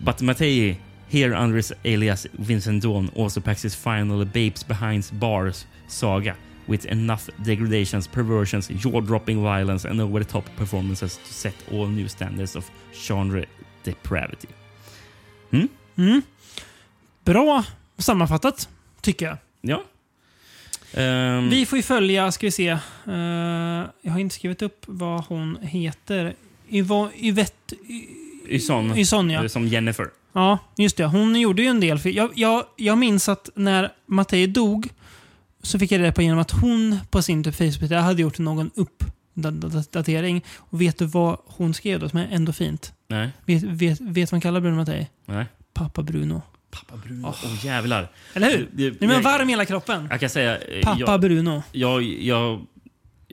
But Mattei Here under his alias Vincent Dawn also packs his final Babes Behind Bars saga with enough degradations, perversions, jaw-dropping violence and over-the-top performances to set all new standards of genre depravity. Mm? Mm. Bra sammanfattat, tycker jag. Ja. Ehm, Vi får ju följa, ska vi se. eh, jag har inte skrivit upp vad hon heter. Yvette... Yson, Yson, ja. som Jennifer. Ja, just det. Hon gjorde ju en del. För jag, jag, jag minns att när Mattei dog så fick jag reda på genom att hon på sin typ Facebook hade gjort någon uppdatering. Och vet du vad hon skrev då som är ändå fint? Nej. Vet, vet, vet vad man kallar Bruno Mattei? Nej. Pappa Bruno. Pappa Bruno. Åh jävlar. Eller hur? Det- Nu är man varm i hela kroppen. Jag kan säga... eh, Pappa jag, Bruno. Jag, jag,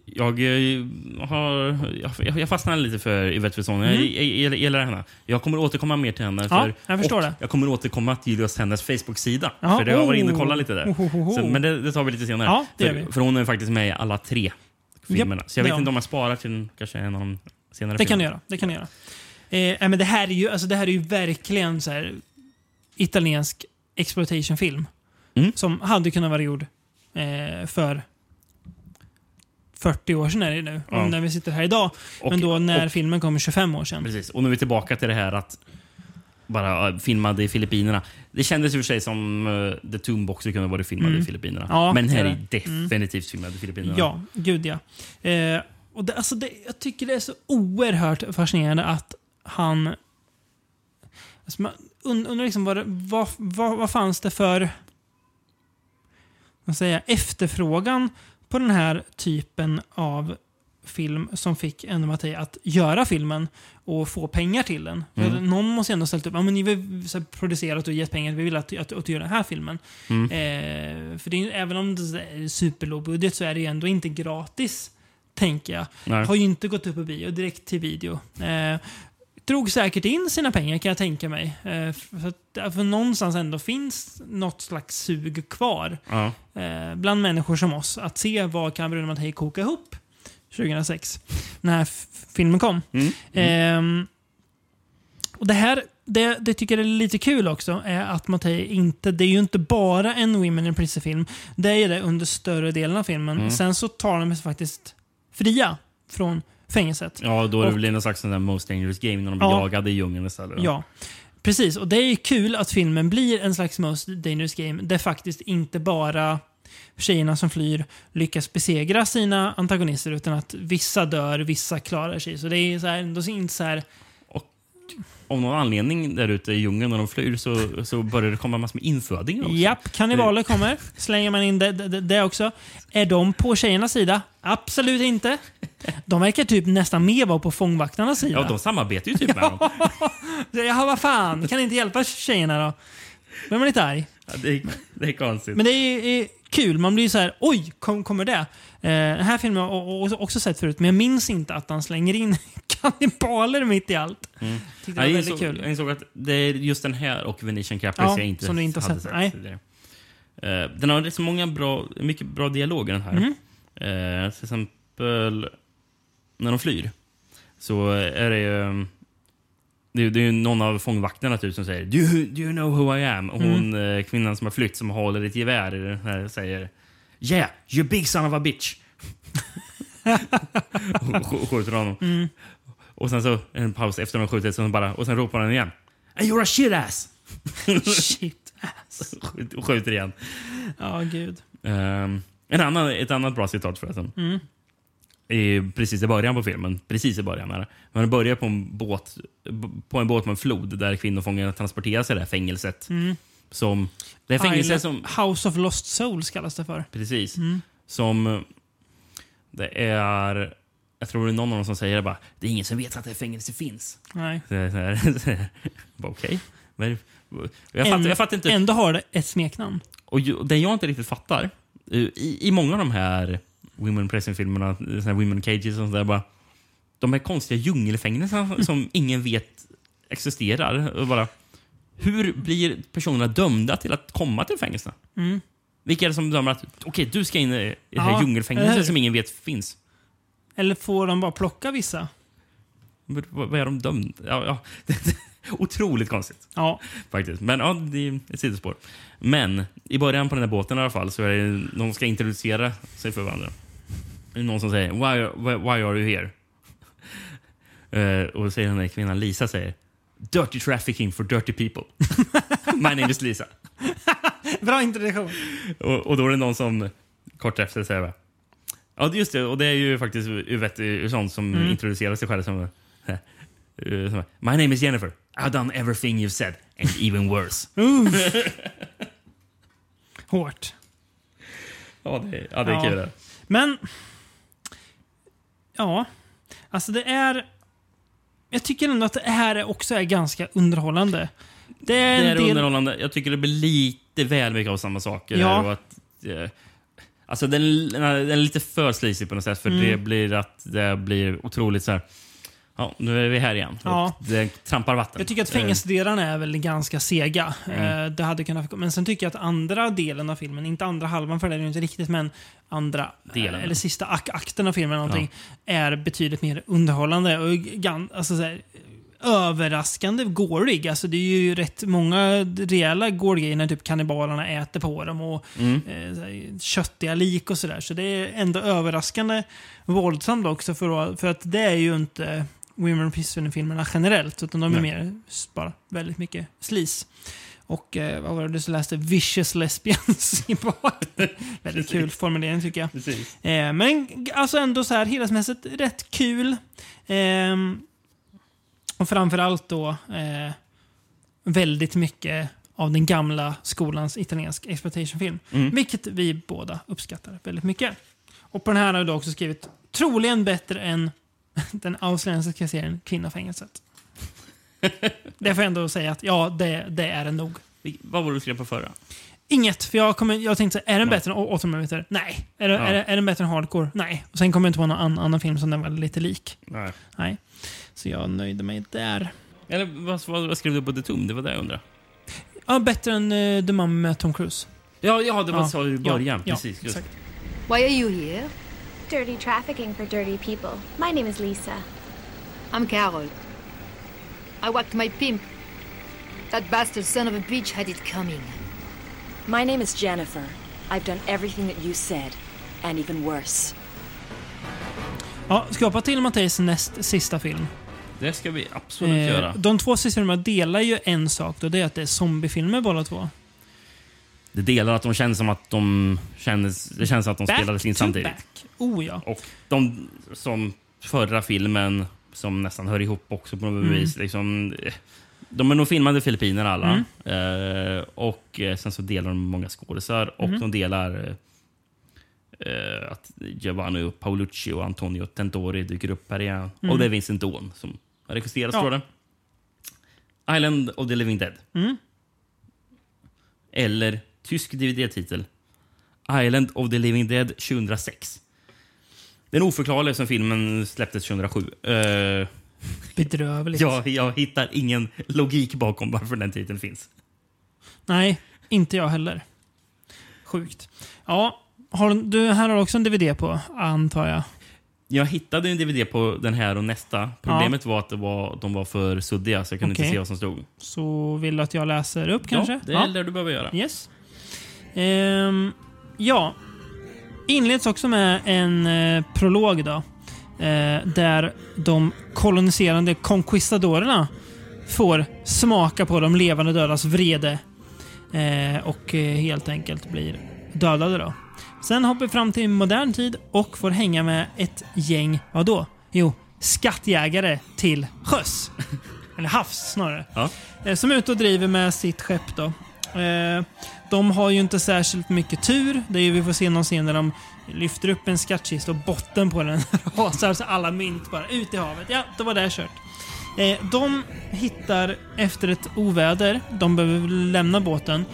jag, eh, har, jag, jag fastnade lite för Yvette Wesson. Jag, Mm. jag, jag gillar henne. Jag kommer återkomma mer till henne. Ja, för, jag förstår det. Jag kommer återkomma till just hennes Facebook-sida. Ja, För det har jag varit inne och kollat lite där. Oh, oh, oh, oh. Så, men det, det tar vi lite senare. Ja, för, för hon är faktiskt med i alla tre filmerna. Japp, Så jag vet ja. inte om jag sparar till kanske en av de senare Det kan filmerna. göra. Det kan du göra. Eh, men det, här är ju, alltså, det här är ju verkligen så här, italiensk exploitation-film. Mm. Som hade kunnat vara gjord eh, för 40 år sedan är det nu. Ja. Om när vi sitter här idag. Och- men då när och- filmen kommer 25 år sedan. Precis. Och nu är vi tillbaka till det här att bara uh, filmade i Filippinerna. Det kändes i och för sig som uh, The Tombbox kunde vara filmad Mm. i Filippinerna. Ja, Men här är det. Mm. definitivt filmad i Filippinerna. Ja, gud ja. Eh, och det, alltså det, jag tycker det är så oerhört fascinerande att han... Alltså man und- undrar liksom vad, det- vad, vad, vad fanns det för vad säger, efterfrågan på den här typen av film som fick ändå Mattei att göra filmen och få pengar till den. Mm. Någon måste ändå ha ställt upp. Ja, men ni har producerat och gett pengar. Vi vill att, att, att göra den här filmen. Mm. Eh, för det är, även om det är superlåg budget så är det ju ändå inte gratis. Tänker jag. Nej. Har ju inte gått upp på bio, direkt till video. Eh, drog säkert in sina pengar kan jag tänka mig. Eh, för, att, för någonstans ändå finns något slags sug kvar. Ja. Eh, bland människor som oss. Att se vad kan Bruno Mattei koka ihop 2006. När filmen kom. Mm. Ehm, och det här, det, det tycker jag är lite kul också, är att Mattei inte, det är ju inte bara en Women in Prison-film. Det är det under större delen av filmen. Mm. Sen så tar de sig faktiskt fria från fängelset. Ja, då är det Och- väl någon slags sån Most Dangerous Game när de Ja. blir jagade i djungeln istället. Ja, precis. Och det är ju kul att filmen blir en slags Most Dangerous Game där faktiskt inte bara tjejerna som flyr lyckas besegra sina antagonister utan att vissa dör, vissa klarar sig. Så det är så här, ändå inte så här... Av någon anledning där ute i djungeln när de flyr så, så börjar det komma massor med infödingar också. Japp, kannibaler kommer. Slänger man in det, det, det också. Är de på tjejernas sida? Absolut inte. De verkar typ nästan mer vara på fångvaktarnas sida. Ja, de samarbetar ju typ med dem. <laughs> Ja, vad fan. Kan inte hjälpa tjejerna då? Då är man lite arg. Ja, det, är, det är konstigt. Men det är, kul. Man blir så här, oj, kom, kommer det? Eh, den här filmen har jag också sett förut, men jag minns inte att han slänger in kannibaler mitt i allt. Mm. Tyckte det var jag, väldigt insåg, kul. jag insåg att det är just den här och Venetian Caprice Ja, jag inte som du inte hade sett. Nej. tidigare. Eh, den har så många bra, mycket bra dialoger den här. Mhm. Eh, till exempel när de flyr så är det ju det är, det är någon av fångvakterna typ som säger do you, do you know who I am? Och hon, Mm. kvinnan som har flytt som håller ett gevär i den här säger Yeah, you big son of a bitch. <laughs> <laughs> och sk- skjuter honom. Mm. Och sen så en paus efter de skjutit så bara, och sen ropar han igen. And you're a shit ass! <laughs> Shit ass. och skjuter igen. Ja, gud. Ehm, en annan, ett annat bra citat förresten. Mm. I, precis i början på filmen. Precis i början. Är det. Men det börjar på en båt på en båt på en flod där kvinnofångar transporteras till det här fängelset. Mm. Som, det är fängelse Island- som... House of Lost Souls kallas det för. Precis. Mm. Som... Det är... Jag tror det är någon av dem som säger det bara. Det är ingen som vet att det här fängelse finns. Nej. Så jag- så här- <laughs> så här, bara, Okej. Men- Jag fattar, jag fattar inte. Ändå har det ett smeknamn. Och det jag inte riktigt fattar, eh, i, i många av de här Women Prison-filmerna, såna här Women Cages och sånt där, bara, de här konstiga djungelfängelserna som ingen vet existerar. Och bara, hur blir personerna dömda till att komma till fängelserna? Mm. Vilka är det som dömer att okej, du ska in i det här djungelfängelset som ingen vet finns? Eller får de bara plocka vissa? Vad är de dömda? Ja, ja. <laughs> Otroligt konstigt. Ja. Faktiskt. Men ja, det är ett sidospår. Men i början på den här båten i alla fall så är det någon ska introducera sig för varandra. Någon som säger why, why, why are you here? <laughs> Eh, och då säger den där kvinnan Lisa säger Dirty trafficking for dirty people. <laughs> My name is Lisa. Bra introduktion. Och, och då är det någon som kort efter säger? Ja, just det. Och det är ju faktiskt Yvette Ursson som Mm. introducerar sig själv som, <laughs> eh, som My name is Jennifer. I've done everything you've said and even worse. <laughs> <laughs> Hårt. Ja, det, ja, det är kul. det. Men... Ja. Alltså det är... Jag tycker ändå att det här också är ganska underhållande. Det är, Det är del... underhållande. Jag tycker det blir lite väl mycket av samma saker. Ja. Och att, eh, alltså den, den är lite för sleazy på något sätt. För Mm. det blir att det blir otroligt så här. Ja, nu är vi här igen. Ja. Det trampar vatten. Jag tycker att Eh, fängelsedelarna är väl ganska sega. Mm. Eh, det hade kunnat, men sen tycker jag att andra delen av filmen, inte andra halvan för det är det ju inte riktigt, men andra, Delen. eh, eller sista ak akten av filmen någonting, är betydligt mer underhållande och alltså så här, överraskande gorig. Alltså det är ju rätt många rejäla gore när typ kannibalerna äter på dem och Mm. eh, köttiga lik och sådär. Så det är ändå överraskande våldsamt också för, för att det är ju inte Women Fistfilm-filmerna generellt, utan de är Nej. mer bara väldigt mycket slis. Och eh, vad var det du läste? Vicious lesbians <laughs> i. Väldigt kul formulering tycker jag. Eh, men alltså ändå så här helhetsmässigt rätt kul. Ehm, och framförallt då eh, väldigt mycket av den gamla skolans italiensk exploitationfilm. Mm. Vilket vi båda uppskattar väldigt mycket. Och på den här har då också skrivit troligen bättre än <laughs> den australiensiska serien Kvinnofängelset. <laughs> det får jag ändå säga att ja, det, det är den nog. Vad var du skrev på förra? Inget, för jag, kommer, jag tänkte så är den bättre än 8 mm? Nej. Är, det, Ja. är, det, är den bättre än Hardcore? Nej. Och sen kommer jag inte på någon annan, annan film som den var lite lik. Nej. Nej. Så jag nöjde mig där. Eller vad, vad, vad skrev du på The Tomb? Det var det jag undrade. Ja, bättre än uh, The Mummy med Tom Cruise. Ja, ja det var Ja. så i början. Ja, Precis. ja, just. exakt. Why are you here? Dirty trafficking for dirty people. My name is Lisa. I'm Carol. I whacked my pimp. That bastard son of a bitch had it coming. My name is Jennifer. I've done everything that you said, and even worse. Ja, ska jag hoppa till Mattias näst sista film? Det ska vi absolut Eh, göra. de två filmerna delar ju en sak då, det är att det är zombiefilmer båda två. Det delar att de känns som att de kändes, det känns att de Back spelades in to samtidigt. back. Oh ja. Och de som förra filmen, som nästan hör ihop också på något Mm. vis. Liksom, de är nog filmade i Filippinerna alla. Eh, och eh, sen så delar de många skådisar och Mm. de delar eh, eh, att Giovanni Paolucci och Antonio Tentori dyker upp här igen. Mm. Och det är Vincent Dawn som har regisserat, Ja. tror det. Island of the Living Dead. Mm. Eller tysk DVD-titel. Island of the Living Dead 2006. Den är oförklarlig eftersom filmen släpptes 2007. Uh, Bedrövligt. jag, jag hittar ingen logik bakom varför den titeln finns. Nej, inte jag heller. Sjukt. Ja, har, du här har också en DVD på, antar jag. Jag hittade en DVD på den här och nästa. Problemet var att det var, de var för suddiga så jag kunde Okej. inte se vad som stod. Så vill du att jag läser upp kanske? Ja, det är det du behöver göra. Yes. Ehm, ja. Inleds också med en eh, prolog då. Eh, där de koloniserande conquistadorerna får smaka på de levande dödas vrede. Eh, och eh, helt enkelt blir dödade då. Sen hoppar vi fram till modern tid och får hänga med ett gäng, vadå? Jo, skattjägare till sjöss. <laughs> Eller havs snarare. Ja. Eh, Som är ute och driver med sitt skepp då. Eh, De har ju inte särskilt mycket tur. Det är ju, vi får se någon scen där de lyfter upp en skattkista och botten på den <laughs> rasar så alla mynt bara ut i havet. Ja, då var det kört. Eh, De hittar efter ett oväder, de behöver lämna båten,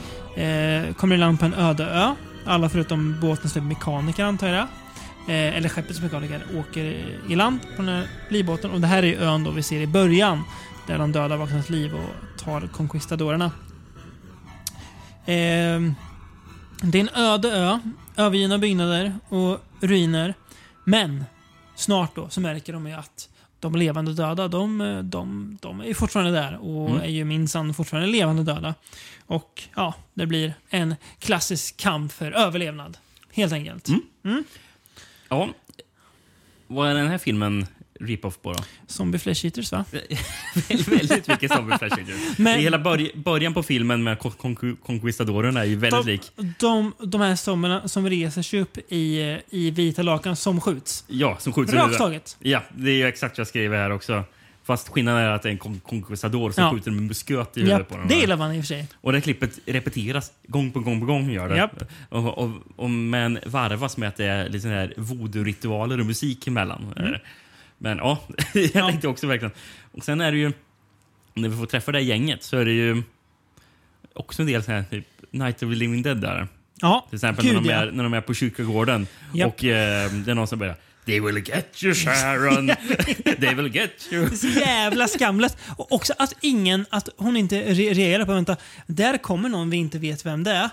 kommer i land på en öde ö. Alla förutom båtens mekaniker antar jag. Eh, eller skeppets mekaniker åker i land på den här livbåten. Och det här är ju ön då vi ser i början. Där de döda vaknar till liv och tar conquistadorerna. Eh, det är en öde ö. Övergivna byggnader och ruiner. Men snart då så märker de ju att de levande döda, de, de, de är ju fortfarande där och Mm. är ju minsann fortfarande levande döda. Och ja, det blir en klassisk kamp för överlevnad. Helt enkelt. Mm. Ja. Vad är den här filmen rip-off på då? Zombie Flesh Eaters va? <laughs> väldigt mycket zombie flash Agent. <laughs> Men- Hela börj början på filmen med Conquistadorerna är ju väldigt de, lik. De, de här zombierna som reser sig upp i, i vita lakan som skjuts. Ja, som skjuts Rakt taget. Ja, det är ju exakt vad jag skriver här också. Fast skillnaden är att det är en Conquistador som Ja. skjuter med musköt i huvudet Japp, på den. det här. gillar man i och för sig. Och det klippet repeteras gång på gång på gång. Gör det. Japp. Och, och, och, men varvas med att det är lite här voodoo-ritualer och musik emellan. Mm. Men ja, <laughs> jag tänkte också verkligen. Och sen är det ju, när vi får träffa det här gänget så är det ju också en del sån här typ Night of the Living Dead där. Ja, Till exempel gud, när, de ja. är, när de är på kyrkogården Japp. och eh, det är någon som börjar They will get you Sharon. <laughs> They will get you. Det är så jävla skamlöst. Och också att ingen, att hon inte re- reagerar på vänta, där kommer någon vi inte vet vem det är.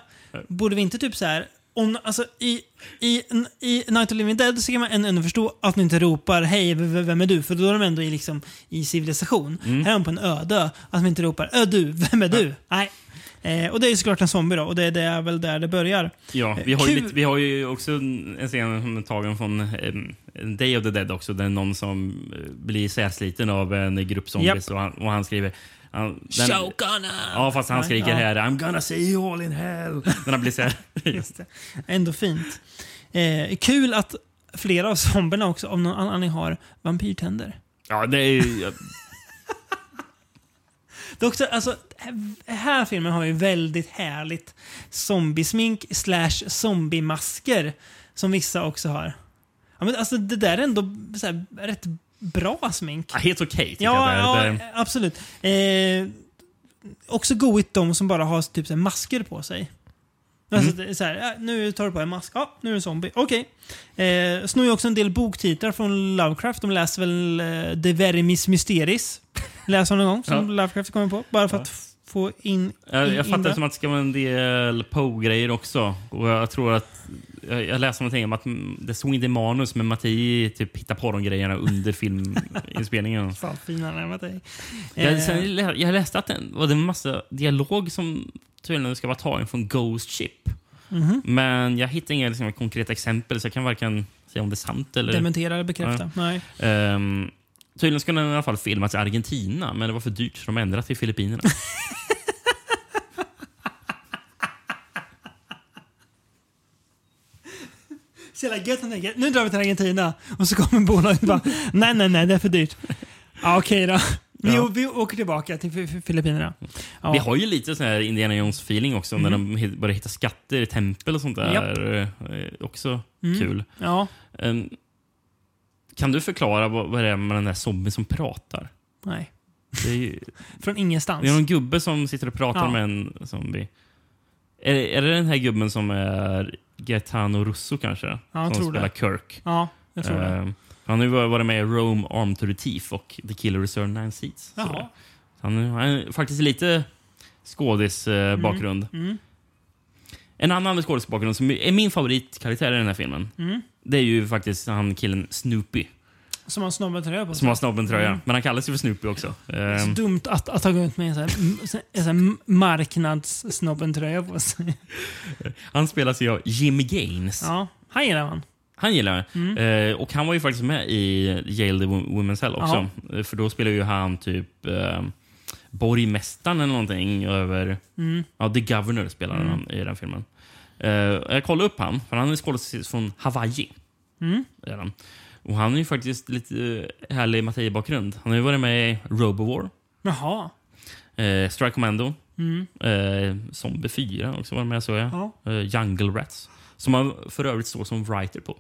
Borde vi inte typ så här om, alltså, i, i, I Night of Living Dead så kan man ändå förstå att ni inte ropar hej, vem är du? För då är de ändå i, liksom, i civilisation. Mm. Här är de på en öde. Att de inte ropar ö du, vem är du? Nej. Eh, och det är ju såklart en zombie då, och det, det är väl där det börjar. Ja, vi har, ju Kul. lite, vi har ju också en scen som är tagen från um, Day of the Dead också. Där någon som eh, blir särsliten av en grupp zombies och, han, och han skriver... Han, den- Shogunna! Ja, fast han skriker här I'm gonna see you all in hell. När han blir så här. <laughs> Just det. Ändå fint. Eh, kul att flera av zombierna också av någon anledning har vampyrtänder. Ja, det är ju... Det är också, alltså, här- här filmen har ju väldigt härligt zombiesmink slash zombiemasker som vissa också har. Ja, men alltså, det där är ändå så här, rätt bra smink. Ja, helt okej, tycker Ja, jag. ja Det, det, absolut. Eh, också goigt de som bara har typ så här, masker på sig. Alltså, Mm. så här, nu tar du på en mask. Ja, nu är du en zombie. Okej. Eh, snor ju också en del boktitlar från Lovecraft. De läser väl eh, The Verimis Mysteris. Läser de någon gång, som Ja. Lovecraft kommer på. Bara för Ja. att få in, jag, in, jag in fattar det. som att det ska vara en del Poe-grejer också. Och jag tror att... Jag, jag läste någonting om att mm, det stod inte i manus, men Matti typ hittar på de grejerna under filminspelningen. <laughs> Fan finare än är. Jag, Eh, sen, lä- jag läste att det var en massa dialog som tydligen ska vara tagen från Ghost Ship. Mhm. Men jag hittar inga liksom, konkreta exempel så jag kan varken säga om det är sant eller... Dementera eller bekräfta. Nej. Ehm, tydligen skulle den i alla fall filmats i Argentina, men det var för dyrt så de ändrade till Filippinerna. <laughs> Så jävla gött att tänka, nu drar vi till Argentina. Och så kommer bolaget och bara, nej, nej, nej, det är för dyrt. Ja, Okej då. Vi, Ja. vi åker tillbaka till Fi- Fi- Filippinerna. Ja. Vi har ju lite sån här Indiana Jones-feeling också när Mm. de börjar hitta skatter i tempel och sånt där. Eh, också Mm. kul. Ja. Ehm, kan du förklara vad, vad det är med den där zombien som pratar? Nej. Det är, ju, <laughs> Från ingenstans. det är någon gubbe som sitter och pratar Ja. med en zombie. Är, är det den här gubben som är Gaetano Russo kanske? Ja, jag som tror spelar det. Kirk. Ja, jag tror det. Ehm, Han har ju varit med i Rome Armed to the Thief och The Killer Reserve Nine Seats. Jaha. han har faktiskt lite skådisbakgrund. Mm. En annan skådisbakgrund som är min favoritkaraktär i den här filmen. Mm. Det är ju faktiskt han killen Snoopy. Som har snobben-tröja på sig. Som har snobben-tröja. Mm. Men han kallas ju för Snoopy också. Så Ehm, dumt att, att ha gått med en sån här, här marknadssnobben-tröja på sig. <laughs> han spelas ju av Jimmy Gaines. Ja, han gillar man. Han gillar det. Mm. Eh, och han var ju faktiskt med i Yale the Wo- Women's Hell också. Eh, För då spelar ju han typ eh, borgmästaren eller någonting över... Mm. Ja, The Governor spelar Mm. han i den filmen. Eh, jag kollade upp han, för han är skådespelare från Hawaii. Mm. Och han är ju faktiskt lite eh, härlig Mattei-bakgrund. Han har ju varit med i Robowar, Jaha. eh, Strike Commando, Mm. eh, Zombie 4 också var med såg jag. Ja. Eh, Jungle Rats. Som han för övrigt står som writer på.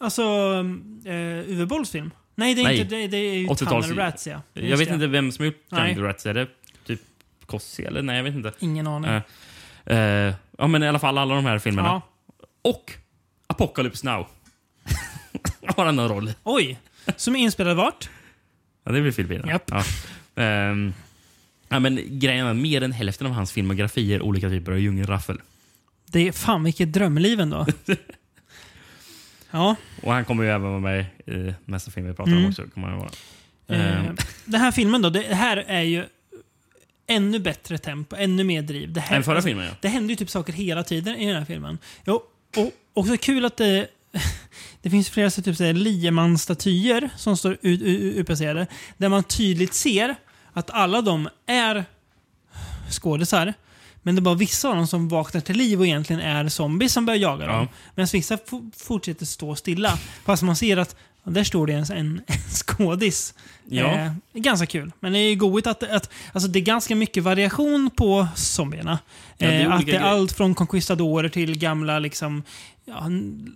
Alltså, uh, Uwe Bolls film? Nej, det är, Nej. inte, det, det är ju 80-tals- Tunnel Rats, ja. Jag vet det. inte vem som har gjort Nej. Jungle Rats. Är det typ Kossi eller? Nej, jag vet inte. Ingen aning. Eh, eh, ja, men i alla fall alla de här filmerna. Ja. Och Apocalypse Now. <laughs> har han någon roll. Oj! Som är inspelad vart? Ja, det är väl Filippinerna. Japp. Ja. Ehm, ja, men grejen är mer än hälften av hans filmografi är olika typer av djungelraffel. Det är fan vilket drömliv ändå. <laughs> ja. Och han kommer ju även vara med i nästa film vi pratar om Mm. också. Kommer han vara. Eh. den här filmen då, det här är ju ännu bättre tempo, ännu mer driv. Det här, Än förra filmen, ja. Det händer ju typ saker hela tiden i den här filmen. Jo, och också kul att det, <laughs> det finns flera så typ Liemann-statyer som står utplacerade. Där man tydligt ser att alla de är skådisar. Men det är bara vissa av dem som vaknar till liv och egentligen är zombies som börjar jaga dem. Medan vissa fortsätter stå stilla. Fast man ser att ja, där står det en, en, <laughs> en skådis. Ja. Eh, ganska kul. Men det är ju goigt att, att alltså det är ganska mycket variation på zombierna. Ja, det eh, att det är allt från conquistadorer till gamla liksom, ja,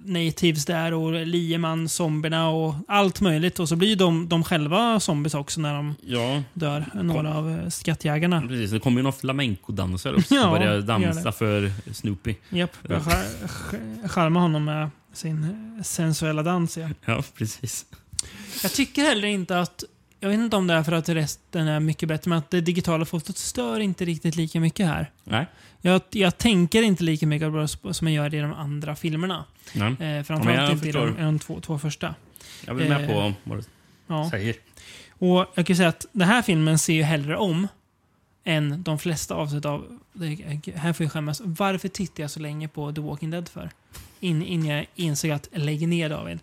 natives där och lieman, zombierna och allt möjligt. Och så blir de, de själva zombies också när de Ja. dör. Några av eh, skattjägarna. Precis, det kommer ju några flamenco-dansare också Ja, som börjar dansa för Snoopy. Japp, börjar skär- skär- charma honom med sin sensuella dans. Ja. <laughs> Ja, precis. Jag tycker heller inte att, jag vet inte om det är för att resten är mycket bättre, men att det digitala fotot stör inte riktigt lika mycket här. Nej. Jag, jag tänker inte lika mycket på det som jag gör i de andra filmerna. Nej. Eh, framförallt jag inte i de, förstår. i de två, två första. Jag är med Eh, på vad du ja. säger. Och jag kan säga att den här filmen ser ju hellre om än de flesta avsnitt av... Här får jag skämmas. Varför tittar jag så länge på The Walking Dead för? In, innan jag insåg att lägg ner David.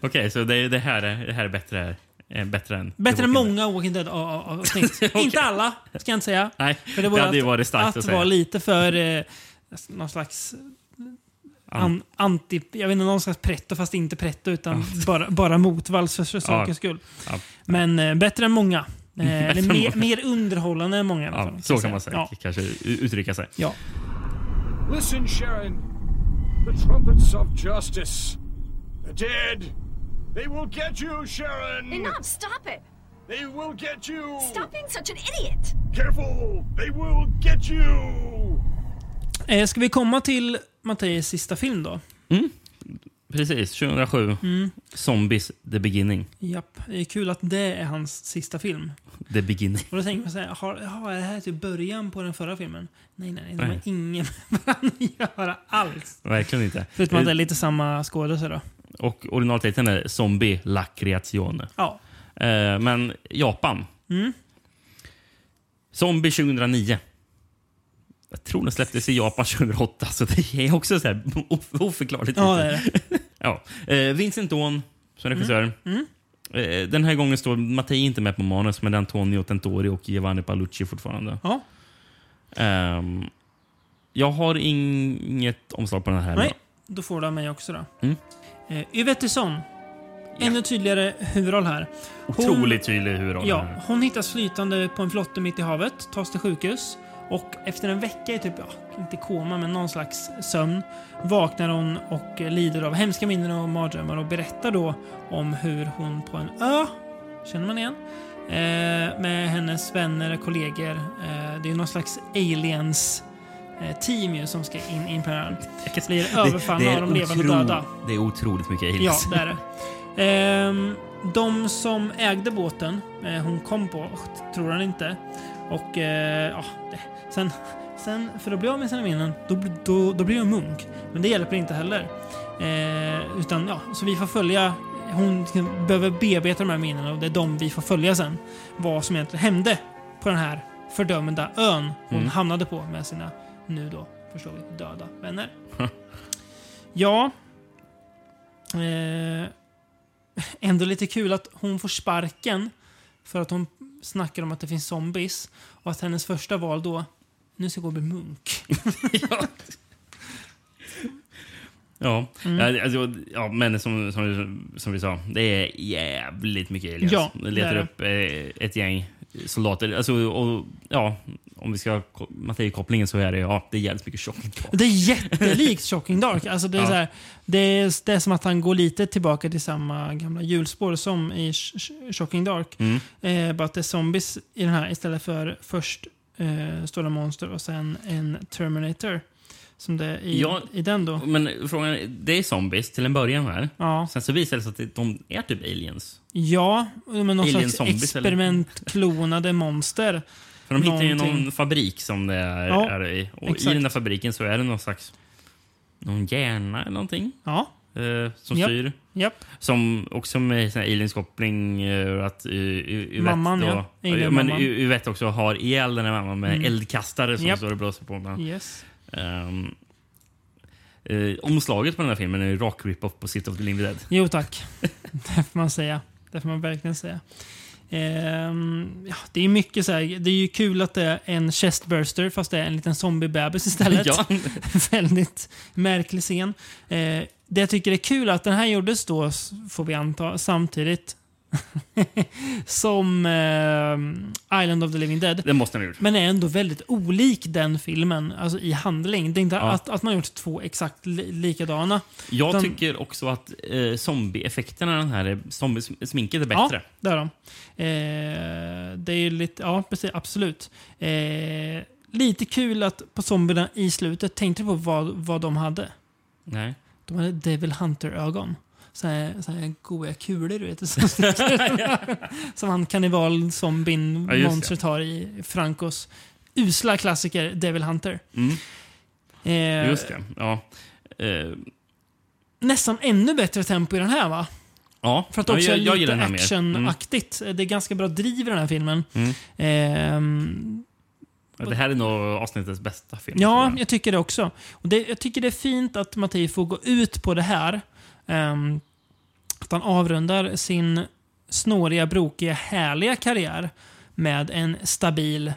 Okej, så det, det, här är, det här är bättre, eh, bättre än... Bättre än Walking många Walking Dead-avsnitt. <laughs> Inte alla, ska jag inte säga. Nej, För det det hade ju att, varit starkt att, att säga. vara lite för eh, någon slags an, anti... Jag vet inte, någon slags pretto fast inte pretto utan <laughs> bara, bara motvalls för, för sakens skull. Ja. Men eh, bättre än många. Eh, <laughs> eller mer, mer underhållande än många Ja, fall. så kan man säga. Ja. Kanske uttrycka sig. Ja. Listen, Sharon. The trumpets of justice. The dead. They will get you, Sharon. Enough, stop it! They will get you. Stop being such an idiot! Careful. They will get you. Eh, ska vi komma till Mattias sista film då? Precis, 2007. Mm. Zombies, The Beginning. Japp. Det är kul att det är hans sista film. The Beginning. Och då tänker man så här, har, har det här typ början på den förra filmen? Nej, nej, nej. De har Nej. ingen <laughs> med varandra att göra alls. Verkligen inte. Förutom att det är lite samma skådespelare då. Och originaltiteln är Zombie La Creazione. Ja. Eh, men Japan. Mm. Zombie 2009. Jag tror den släpptes i Japan 2008, så det är också så här of- oförklarligt. Ja, det är det. Ja. eh, Vincent Dawn som regissör. Mm. Eh, den här gången står Mattei inte med på manus, men Antonio Tentori och Giovanni Palucci fortfarande. Ja. Ehm, jag har inget omslag på den här. Nej, då får du av mig också då. Mm. Eh, Yvette Son. Ännu tydligare huvudroll här. Otroligt tydlig huvudroll Ja, hon hittas flytande på en flotte mitt i havet, tas till sjukhus och efter en vecka i typ, ja, inte koma, men någon slags sömn vaknar hon och lider av hemska minnen och mardrömmar och berättar då om hur hon på en ö, känner man igen, eh, med hennes vänner och kollegor, eh, det är någon slags aliens eh, team ju som ska in, in på ön. Blir överfallna av de levande otro- döda. Det är otroligt mycket Ja, aliens. det är det. Ehm, de som ägde båten, eh, hon kom på, tror han inte. Och eh, ja. Sen, sen, för att bli av med sina minnen, då, då, då blir hon munk. Men det hjälper inte heller. Eh, utan ja, så vi får följa, hon behöver bearbeta de här minnena och det är de vi får följa sen. Vad som egentligen hände på den här fördömda ön hon Mm. hamnade på med sina, nu då, förstår vi, döda vänner. <laughs> Ja. Eh, ändå lite kul att hon får sparken för att hon snackar om att det finns zombies och att hennes första val då, nu ska jag gå och bli munk. <laughs> Ja, Mm. ja, alltså, ja men som, som, som vi sa, det är jävligt mycket aliens. Ja, det letar det upp eh, ett gäng soldater. Alltså, och, ja, om vi ska ha ko- Mattei-kopplingen så är det, ja, det är jävligt mycket shocking talk. Det är jättelikt Shocking Dark. Alltså det, är Ja. så här, det, är, det är som att han går lite tillbaka till samma gamla hjulspår som i Sh- Sh- Shocking Dark. Mm. Eh, bara att det är zombies i den här istället för först eh, stora monster och sen en Terminator. Som det är i, Ja, i den då. Men frågan är, det är zombies till en början här. Ja. Sen så visar det sig att de är typ aliens. Ja, men någon Alien slags zombies, experimentklonade monster. För de hittar ju Någonting. någon fabrik som det är, Ja, är i. Och exakt. i den där fabriken så är det någon slags någon hjärna eller någonting. Ja, eh, som Japp. styr. Japp. Som också med sån här aliens-koppling. eh, att, Yvette Mamman, då, ja. ja. Men Yvette också har ihjäl den här mamman med Mm. eldkastare som Japp. står och blåser på. Den. Yes. Um, eh, omslaget på den här filmen är ju rak rip-off på City of the Living Dead. Jo tack. <laughs> det får man säga. Det får man verkligen säga. Ehm, ja, det är mycket så här, Det är ju kul att det är en chestburster fast det är en liten zombiebebis istället. <laughs> Ja. <laughs> Väldigt märklig scen. Eh, det jag tycker är kul är att den här gjordes då, får vi anta, samtidigt <laughs> som eh, Island of the Living Dead. Det måste den ha gjort. Men är ändå väldigt olik den filmen alltså i handling. Det är inte Ja. att, att man gjort två exakt li likadana. Jag Utan- tycker också att eh, zombie-effekterna, den här zombie-sminket är bättre. Ja, det är de. Eh, det är lite, ja precis, absolut. Eh, lite kul att på zombierna i slutet, tänkte du på vad, vad de hade? Nej. De hade Devil Hunter-ögon. Så här, så här goa kulor, du vet. <laughs> Som, som han kannibal-zombien Ja, just det. monstret har i Francos usla klassiker Devil Hunter. Mm. Eh, Just det. Ja. Eh, Nästan ännu bättre tempo i den här va? ja. För att ja, också jag, är jag lite gillar den här mer. Mm. actionaktigt. Det är ganska bra driv i den här filmen. Mm. Ja, Det här är nog avsnittets bästa film. ja, jag. tycker det också. Och det, jag tycker det är fint att Mattei får gå ut på det här. Ehm, att han avrundar sin snåriga, brokiga, härliga karriär med en stabil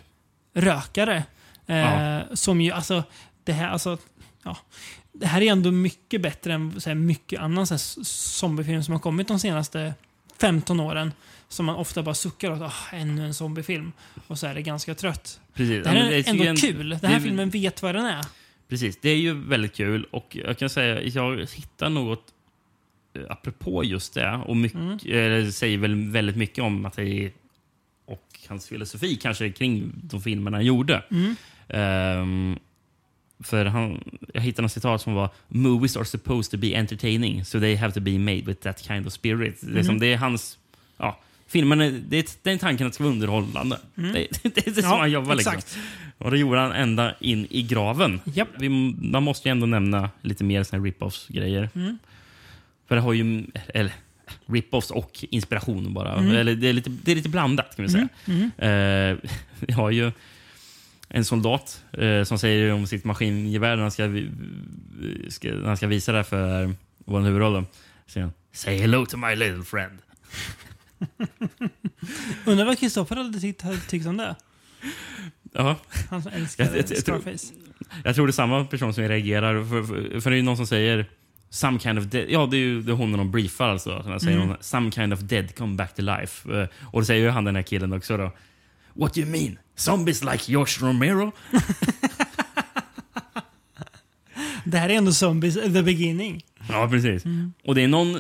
rökare. Eh, Ja. Som ju, alltså, det här, alltså, ja. Det här är ändå mycket bättre än så här, mycket annan så här, zombiefilm som har kommit de senaste 15 åren. Som man ofta bara suckar åt. Oh, ännu en zombiefilm. Och så är det ganska trött. Precis. Det här är det ändå ju en- kul. Den det här är- filmen vet vad den är. Precis, det är ju väldigt kul och jag kan säga jag hittar något eh, apropå just det och mycket, Mm. säger väl väldigt mycket om att det och hans filosofi kanske kring de filmerna han gjorde. Mm. Ehm, för han, jag hittade något citat som var “Movies are supposed to be entertaining, so they have to be made with that kind of spirit”. Det, är som, Mhm. det är hans... Ja, filmerna, det är, det är tanken att det ska vara underhållande. Mm. Det, <laughs> det är så Ja, han jobbar. Liksom. Och det gjorde han ända in i graven. Japp. Vi, man måste ju ändå nämna lite mer såna här rip-offs-grejer. Mm. För det har ju... Eller, rip-offs och inspiration bara. Mm. Eller, det, är lite, det är lite blandat kan vi säga. Mm. Eh, <laughs> vi har ju en soldat eh, som säger om sitt maskingevär när han ska, ska, när han ska visa det för vår huvudroll. Säger han, Say hello to my little friend. <laughs> Undrar vad Kristoffer hade tyckt, hade tyckt om det? Ja. Han som älskar Jag- jag- jag tror- Scarface. Jag tror det är samma person som reagerar. För, för, för det är ju någon som säger Some kind of dead. Ja, det är ju det är hon när de briefar alltså. Så säger Mm. hon Some kind of dead come back to life. Eh, Och då säger ju han den här killen också då. What do you mean? Zombies like Josh Romero? <laughs> Det här är ändå Zombies the beginning. Ja, precis. Mm. Och det är någon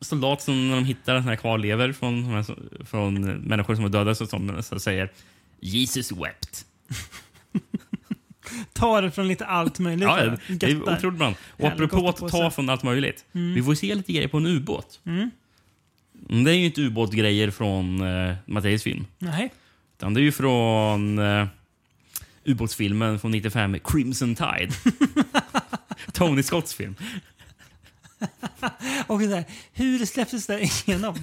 soldat som när de hittar såna här kvarlever från, från människor som är döda så, som, så säger Jesus wept. <laughs> Ta det från lite allt möjligt. Ja, det, är otroligt bra. Och Jävligt apropå att ta från allt möjligt. Mm. Vi får se lite grejer på en ubåt. Mm. Mm, Det är ju inte ubåtgrejer från uh, Matteus film. Nej. Utan det är ju från uh, ubåtsfilmen från 95, Crimson Tide. <laughs> Tony Scotts film. <laughs> Och så här, hur släpptes det igenom?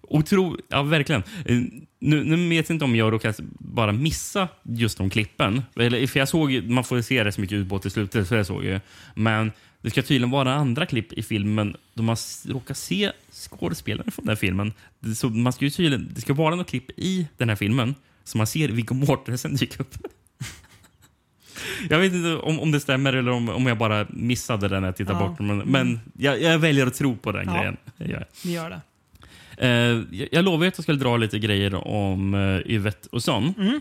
Otro, ja, verkligen. Eh, nu, nu vet jag inte om jag råkar bara missa just de klippen. Eller, för jag såg, man får se rätt så mycket ubåt i slutet, så jag såg ju. Men det ska tydligen vara andra klipp i filmen då man råkar se skådespelare från den här filmen. Det- Så man ska ju tydligen, det ska vara något klipp i den här filmen som man ser Viggo Mortensen dyka upp. Jag vet inte om, om det stämmer eller om, om jag bara missade den när jag tittade Ja. bort. Men, men jag, jag väljer att tro på den Ja. grejen. Gör. Vi gör det. Eh, jag, jag lovade att jag skulle dra lite grejer om uh, Yvette och sån. Mm.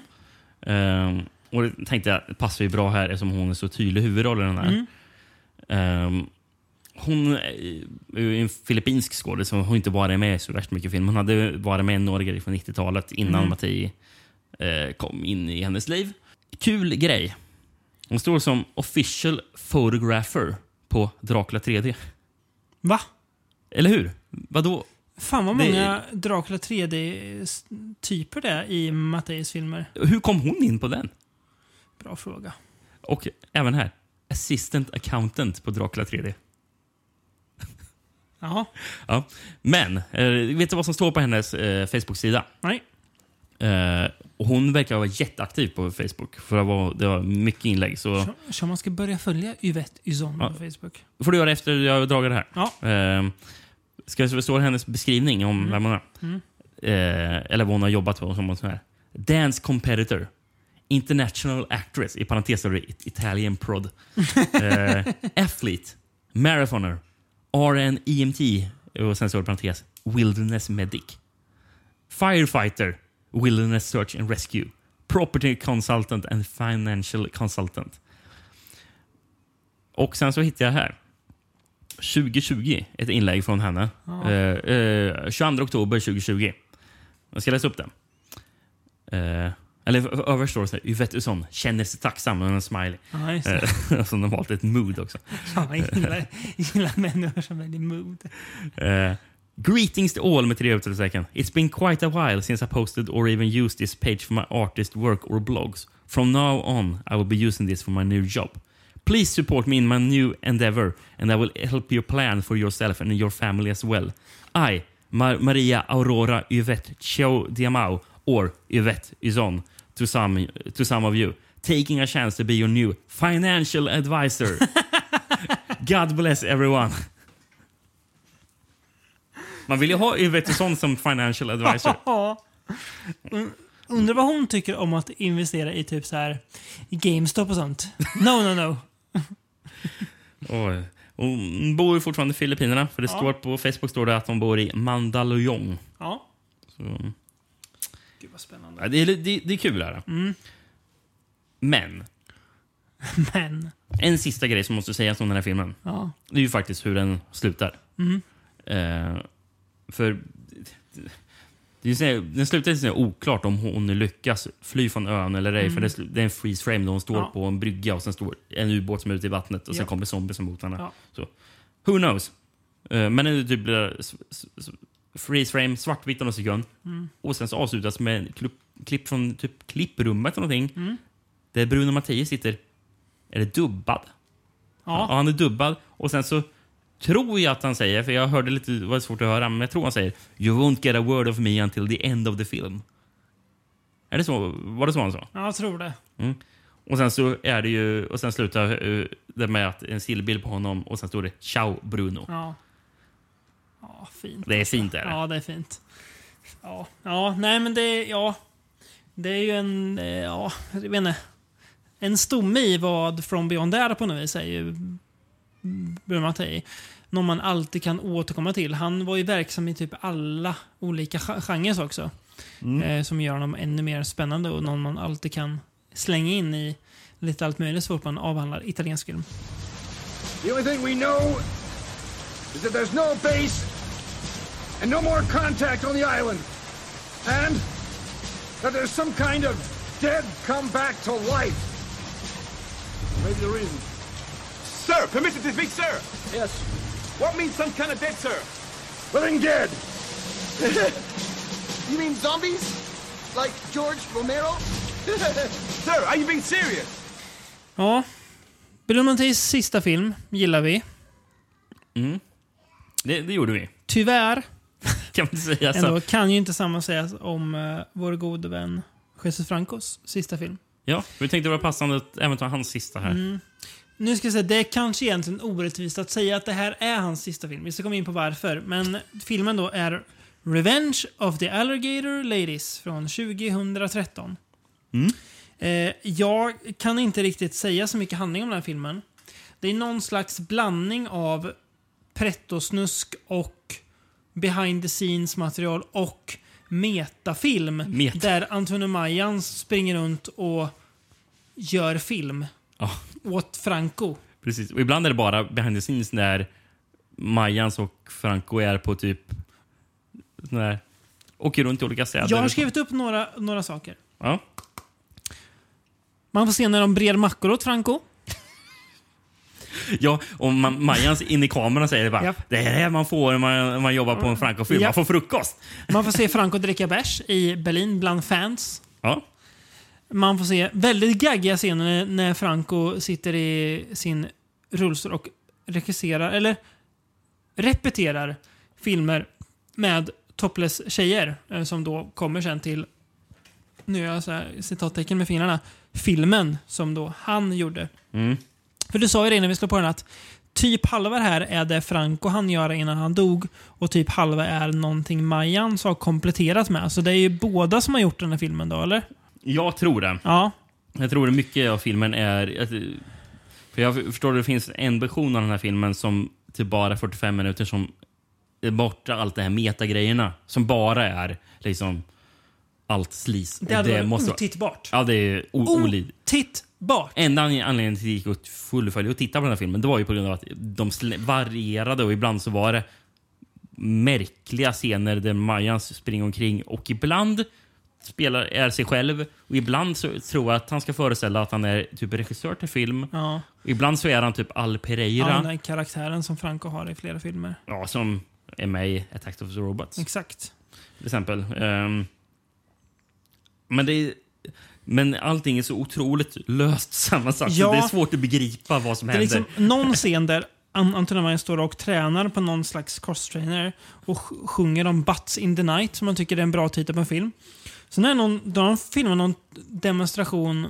Eh, och det tänkte jag passar ju bra här eftersom hon är så tydlig huvudroll i den här. Mm. Eh, hon är en filippinsk skådis som har inte varit med i så värst mycket film. Hon hade varit med i några grejer från 90-talet innan Mm. Mattei eh, kom in i hennes liv. Kul grej. Hon står som official photographer på Dracula 3D. Va? Eller hur? Vadå? Fan vad Det- många Dracula 3D-typer det är i Matteis filmer. Hur kom hon in på den? Bra fråga. Och även här. Assistant accountant på Dracula 3D. Ja. Ja. Men, eh, vet du vad som står på hennes eh, Facebook-sida? Nej. Eh, och hon verkar vara jätteaktiv på Facebook. För det var, det var mycket inlägg. Så Så man ska börja följa Yvette Yzon Ja. på Facebook. får du göra efter jag dragit det här. Ja. Eh, ska jag stå hennes beskrivning om vem hon är? Mm. Eh, eller vad hon har jobbat på. Som så här. Dance competitor. International actress, i parentes står det it- Italian prod. <laughs> eh, athlete. Marathoner. RN EMT. Och sen står det parentes. Wilderness medic. Firefighter. Wilderness search and rescue. Property consultant and financial consultant. Och sen så hittade jag här. 2020, ett inlägg från henne. Ja. Eh, eh, 22 oktober 2020. Jag ska läsa upp den. Eh, eller överst står det så här, Yvette Usson känner sig tacksam med en smiley. Ja. Eh, <laughs> så de har valt ett mood också. Ja, jag gillar, gillar människor som är i mood. Greetings to all med tre utropstecken. It's been quite a while since I posted or even used this page for my artist work or blogs. From now on I will be using this for my new job. Please support me in my new endeavor and I will help you plan for yourself and your family as well. I, Ma- Maria Aurora Yvette Chio Diamau or Yvette Yzon to some, to some of you. Taking a chance to be your new financial advisor. <laughs> God bless everyone. Man vill ju ha Yvette som financial advisor. <laughs> Ja. Undrar vad hon tycker om att investera i typ så här GameStop och sånt. No, no, no. <laughs> Oj. Hon bor ju fortfarande i Filippinerna. För det Ja. står på Facebook står det att hon bor i Mandaluyong. Ja. Så, Gud vad spännande. ja, det, är, det, det är kul. Här. Mm. Men, <laughs> Men. en sista grej som måste sägas om den här filmen. Ja. Det är ju faktiskt hur den slutar. Mm. Eh, för det är den slutar här oklart om hon lyckas fly från ön eller ej. Mm. För det, är en freeze frame där hon står Ja. på en brygga och sen står en ubåt som är ute i vattnet och sen Ja. kommer zombies mot henne. Ja. Så. Who knows? Eh, men det typ blir s- s- freeze frame, svartvitt någon sekund. Mm. Och sen så avslutas med en klipp, från typ klipprummet eller någonting. Mm. Där Bruno Mattei sitter. Är det dubbad? Ja. han är dubbad. Och sen så tror jag att han säger, för jag hörde lite, det var svårt att höra, men jag tror han säger You won't get a word of me until the end of the film. Är det så? Var det så han sa? Ja, jag tror det. Mm. Och sen så är det ju, och sen slutar uh, det med att en stillbild på honom och sen står det Ciao Bruno. Ja. Ja, fint. Det är fint är det. Ja, det är fint. Ja, ja nej men det ja. Det är ju en, eh, ja, jag vet inte. En stomme i vad From Beyond är på något vis är ju Bruno Mattei. Någon man alltid kan återkomma till. Han var ju verksam i typ alla olika ge- genrer också. Mm. Eh, som gör honom ännu mer spännande och någon man alltid kan slänga in i lite allt möjligt så fort man avhandlar italiensk film. The only thing we know is that there's no base and no more contact on the island. And that there's some kind of dead come back to life. Maybe the reason. Sir, permission to speak, sir. Yes. What means some kind of dead, sir? Living dead. <laughs> you mean zombies? Like George Romero? <laughs> sir, are you being serious? Ja. Bruno Matteis sista film gillar vi. Mm. Det, det gjorde vi. Tyvärr <laughs> Kan man säga så. ändå kan ju inte samma sägas om uh, vår gode vän Jesus Francos sista film. Ja, vi tänkte det var passande att även ta hans sista här. Mm. Nu ska jag säga, det är kanske egentligen orättvist att säga att det här är hans sista film. Vi ska komma in på varför. Men filmen då är Revenge of the Alligator Ladies från 2013. Mm. Eh, jag kan inte riktigt säga så mycket handling om den här filmen. Det är någon slags blandning av pretto-snusk och behind the scenes material och metafilm. Meta. Där Antonio Mayans springer runt och gör film Ja, åt Franco. precis. Och ibland är det bara behind the scenes när Mayans och Franco är på typ... Sån där, åker runt i olika städer. Jag har skrivit upp några, några saker. Ja. Man får se när de brer mackor åt Franco. Ja, och Ma- Majans in i kameran säger bara Japp. det är det här man får när man, när man jobbar på en Franco-film. Ja. Man får frukost. Man får se Franco dricka bärs i Berlin bland fans. Ja. Man får se väldigt gaggiga scener när Franco sitter i sin rullstol och regisserar, eller repeterar filmer med topless tjejer eh, som då kommer sen till, nu gör jag så här citattecken med fingrarna, filmen som då han gjorde. Mm. För du sa ju det innan vi slog på den att typ halva här är det Franco han gör innan han dog och typ halva är någonting Majan har kompletterat med. Så det är ju båda som har gjort den här filmen då, eller? Jag tror det. Ja. Jag tror att mycket av filmen är... att- För jag förstår att det finns en version av den här filmen som till bara 45 minuter som är borta allt det här metagrejerna. Som bara är liksom allt slis. Det hade varit otittbart. Ja, det är. Otittbart! Enda anledningen till att jag gick och fullföljde och tittade på den här filmen det var ju på grund av att de varierade och ibland så var det märkliga scener där Majan springer omkring och ibland spelar, är sig själv och ibland så tror jag att han ska föreställa att han är typ regissör till film. Ja. Och ibland så är han typ Al Ja, Pereira. den här karaktären som Franco har i flera filmer. Ja, som är med i Attack of the Robots. Exakt. Till exempel. Ehm, men det är, Men allting är så otroligt löst <laughs> sammansatt. Ja. det är svårt att begripa vad som Det är händer. liksom någon scen där An- Anton står och tränar på någon slags crosstrainer och sj- sjunger om Butts in the Night som man tycker är en bra titel på en film. Sen är det någon, då har de filmat någon demonstration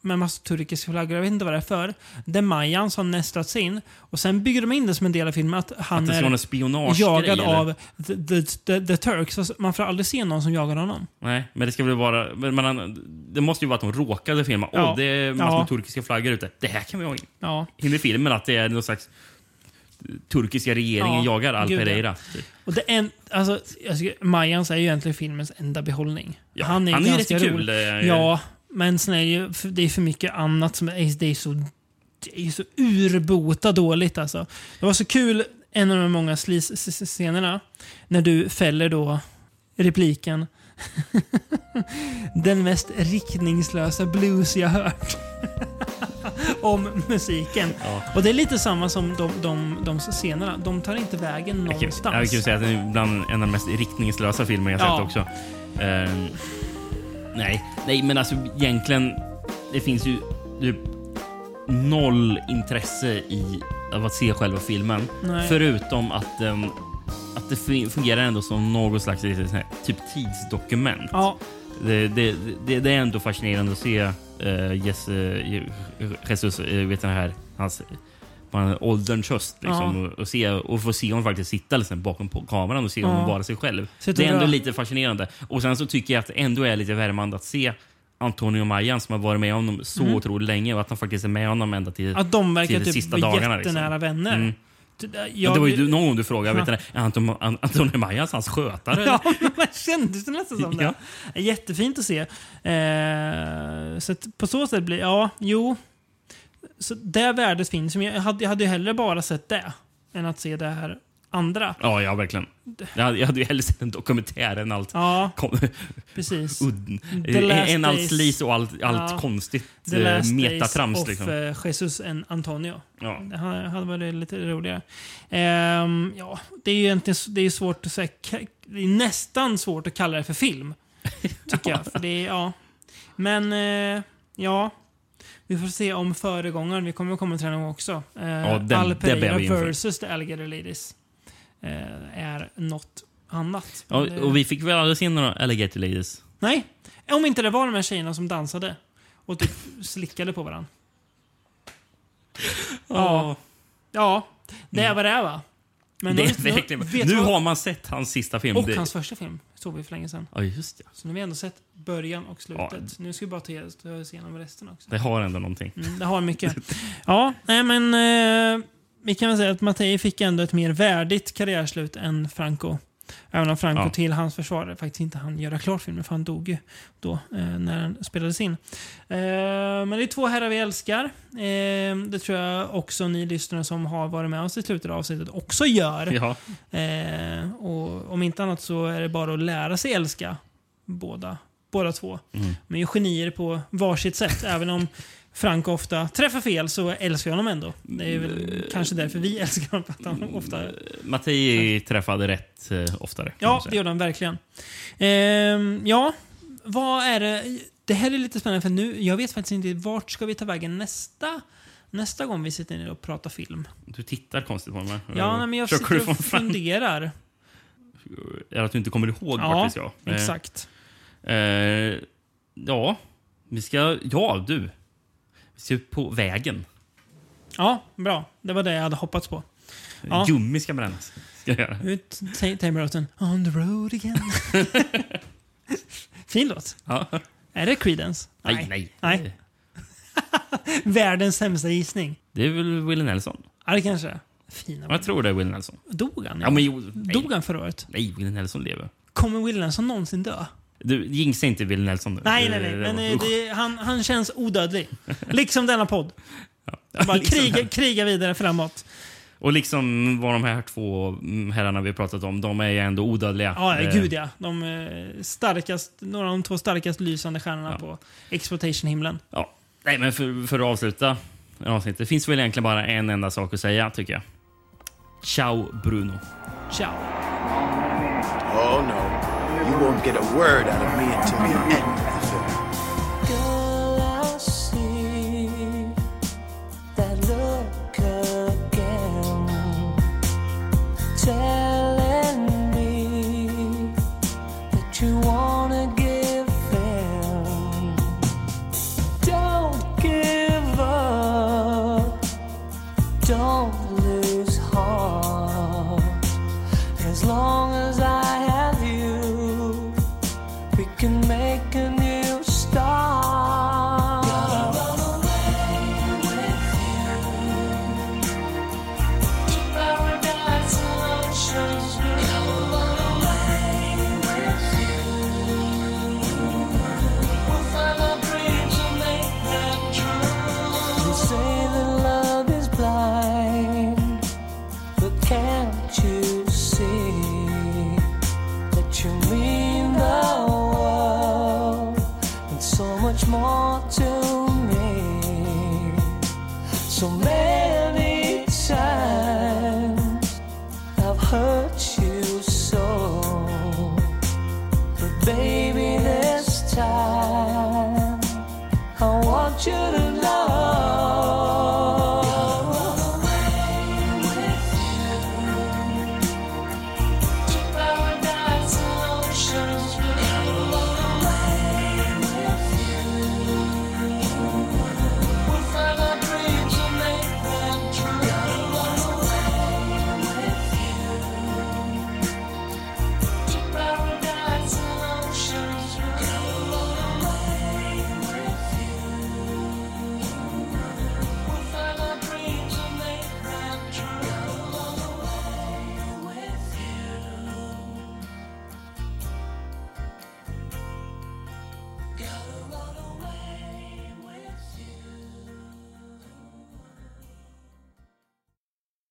med massa turkiska flaggor, jag vet inte vad det är för, där Mayans har nästlats in. Och sen bygger de in det som en del av filmen att han Att är jagad eller? av the, the, the, the Turks. Alltså, Man får aldrig se någon som jagar honom. Nej, men det ska väl vara... Men det måste ju vara att de råkade filma. Åh, Ja. det är massor Ja. med turkiska flaggor ute. Det här kan vi ha in. Ja. In i filmen att det är någon slags turkiska regeringen Ja, jagar Al. Pereira. Och det en, alltså, Mayans är ju egentligen filmens enda behållning. Ja, han är, han är rätt kul, ju- Ja, men sen är det ju det är för mycket annat som är, det är så, det är så urbota dåligt alltså. Det var så kul, en av de många slis-scenerna, när du fäller då repliken <laughs> Den mest riktningslösa blues jag hört. <laughs> Om musiken. Och det är lite samma som de, de, de scenerna. De tar inte vägen någonstans. Jag kan ju säga att det är bland en av de mest riktningslösa filmer jag Ja. sett också. Ehm, nej, nej, men alltså egentligen, det finns ju typ noll intresse i av att se själva filmen. Nej. Förutom att, ehm, att det fun- fungerar ändå som något slags typ tidsdokument. Ja. Det, det, det, det är ändå fascinerande att se uh, Jesse, Jesus, uh, vet den här, hans på ålderns höst. Liksom, Ja. och, och, se, och få se honom faktiskt sitta liksom, bakom kameran och se Ja. honom vara sig själv. Det är ändå bra. lite fascinerande. Och sen så tycker jag att det ändå är lite värmande att se Antonio Majan som har varit med honom så Mm. otroligt länge och att han faktiskt är med honom ända till, Att de verkar till de typ sista vara dagarna. liksom. jättenära vänner. Mm. Jag- det var ju någon gång du frågade, Ja. vet du, Anton, An- Antonio Majan hans skötare? Ja, man kändes det nästan som Ja. det. Jättefint att se. Eh, så att på så sätt blir ja, jo. Så det värdet finns. Men jag hade, jag hade ju hellre bara sett det än att se det här andra. Ja, ja verkligen. Jag hade, jag hade ju hellre sett en dokumentär än allt Ja, kom, precis. En allt slis och allt, allt Ja. konstigt The eh, Last metatrams. Days Liksom. of eh, Jesus and Antonio. Ja. Det hade varit lite roligare. Ehm, ja, det är ju egentligen det är svårt att säga. Det är nästan svårt att kalla det för film. <laughs> Tycker jag. För det är, ja. Men eh, ja. Vi får se om föregångaren, vi kommer att komma till den också. Eh, Ja, den- Al det bär Pereira vi inför. versus The Alligator Ladies. Eh, är något annat. Ja, och vi fick väl aldrig se några Alligator Ladies? Nej, om inte det var de här tjejerna som dansade och typ slickade på varandra. <laughs> Ja. Ja, det är vad det är va? Men det nu- är verkligen, nu du vad- har man sett hans sista film. Och Det- hans första film såg vi för länge sedan. Ja, just det. Så nu har vi ändå sett början och slutet. Ja. Nu ska vi bara ta oss igenom resten också. Det har ändå någonting. Mm, det har mycket. <laughs> Ja, nej men eh, vi kan väl säga att Mattei fick ändå ett mer värdigt karriärslut än Franco. Även om Franco Ja. till hans försvar faktiskt inte hann göra klart filmen, för han dog ju då eh, när den spelades in. Eh, men det är två herrar vi älskar. Eh, det tror jag också ni lyssnare som har varit med oss i slutet av avsnittet också gör. Ja. Eh, och om inte annat så är det bara att lära sig älska båda, båda två. Mm. Men är ju genier på varsitt sätt. Även om Frank ofta träffar fel så älskar jag honom ändå. Det är väl kanske därför vi <laughs> älskar honom. Att han ofta... Mattei träffade rätt eh, oftare. Ja, det gjorde han verkligen. Ehm, ja, vad är det? Det här är lite spännande för nu, jag vet faktiskt inte vart ska vi ta vägen nästa nästa gång vi sitter ner och pratar film. Du tittar konstigt på mig. Ja, nej, men jag Försöker sitter och funderar. Är att du inte kommer ihåg Ja, vart vi ska? Eh, exakt. Eh, ja, vi ska... Ja, du. Ska ut på vägen. Ja, bra. Det var det jag hade hoppats på. Ja. Gummi ska brännas. Ska jag göra. Ut, ta- Tameroughten. On the road again. <laughs> fin låt. Ja. Är det Creedence? Nej, nej. nej. <laughs> Världens sämsta gissning. Det är väl Willie Nelson? Ja, det kanske är. Fina. Jag tror det är Willie Nelson. Dog han? Ja, men jo, nej. Dog han förra året? Nej, Willie Nelson lever. Kommer Will Nelson någonsin dö? Du, jinxa inte Willie Nelson nu. Nej, Det- nej, nej. Men eh, det, han, han känns odödlig. <laughs> liksom denna podd. Ja, Bara <laughs> liksom kriga, kriga vidare framåt. Och liksom vad de här två herrarna vi har pratat om, de är ju ändå odödliga. Ja, Eh, gud ja. De eh, starkast, några av de två starkast lysande stjärnorna på exploitation-himlen. Ja. Nej, men för, för att avsluta avsnittet. Det finns väl egentligen bara en enda sak att säga, tycker jag. Ciao, Bruno. Ciao. Oh no. You won't get a word out of me until the end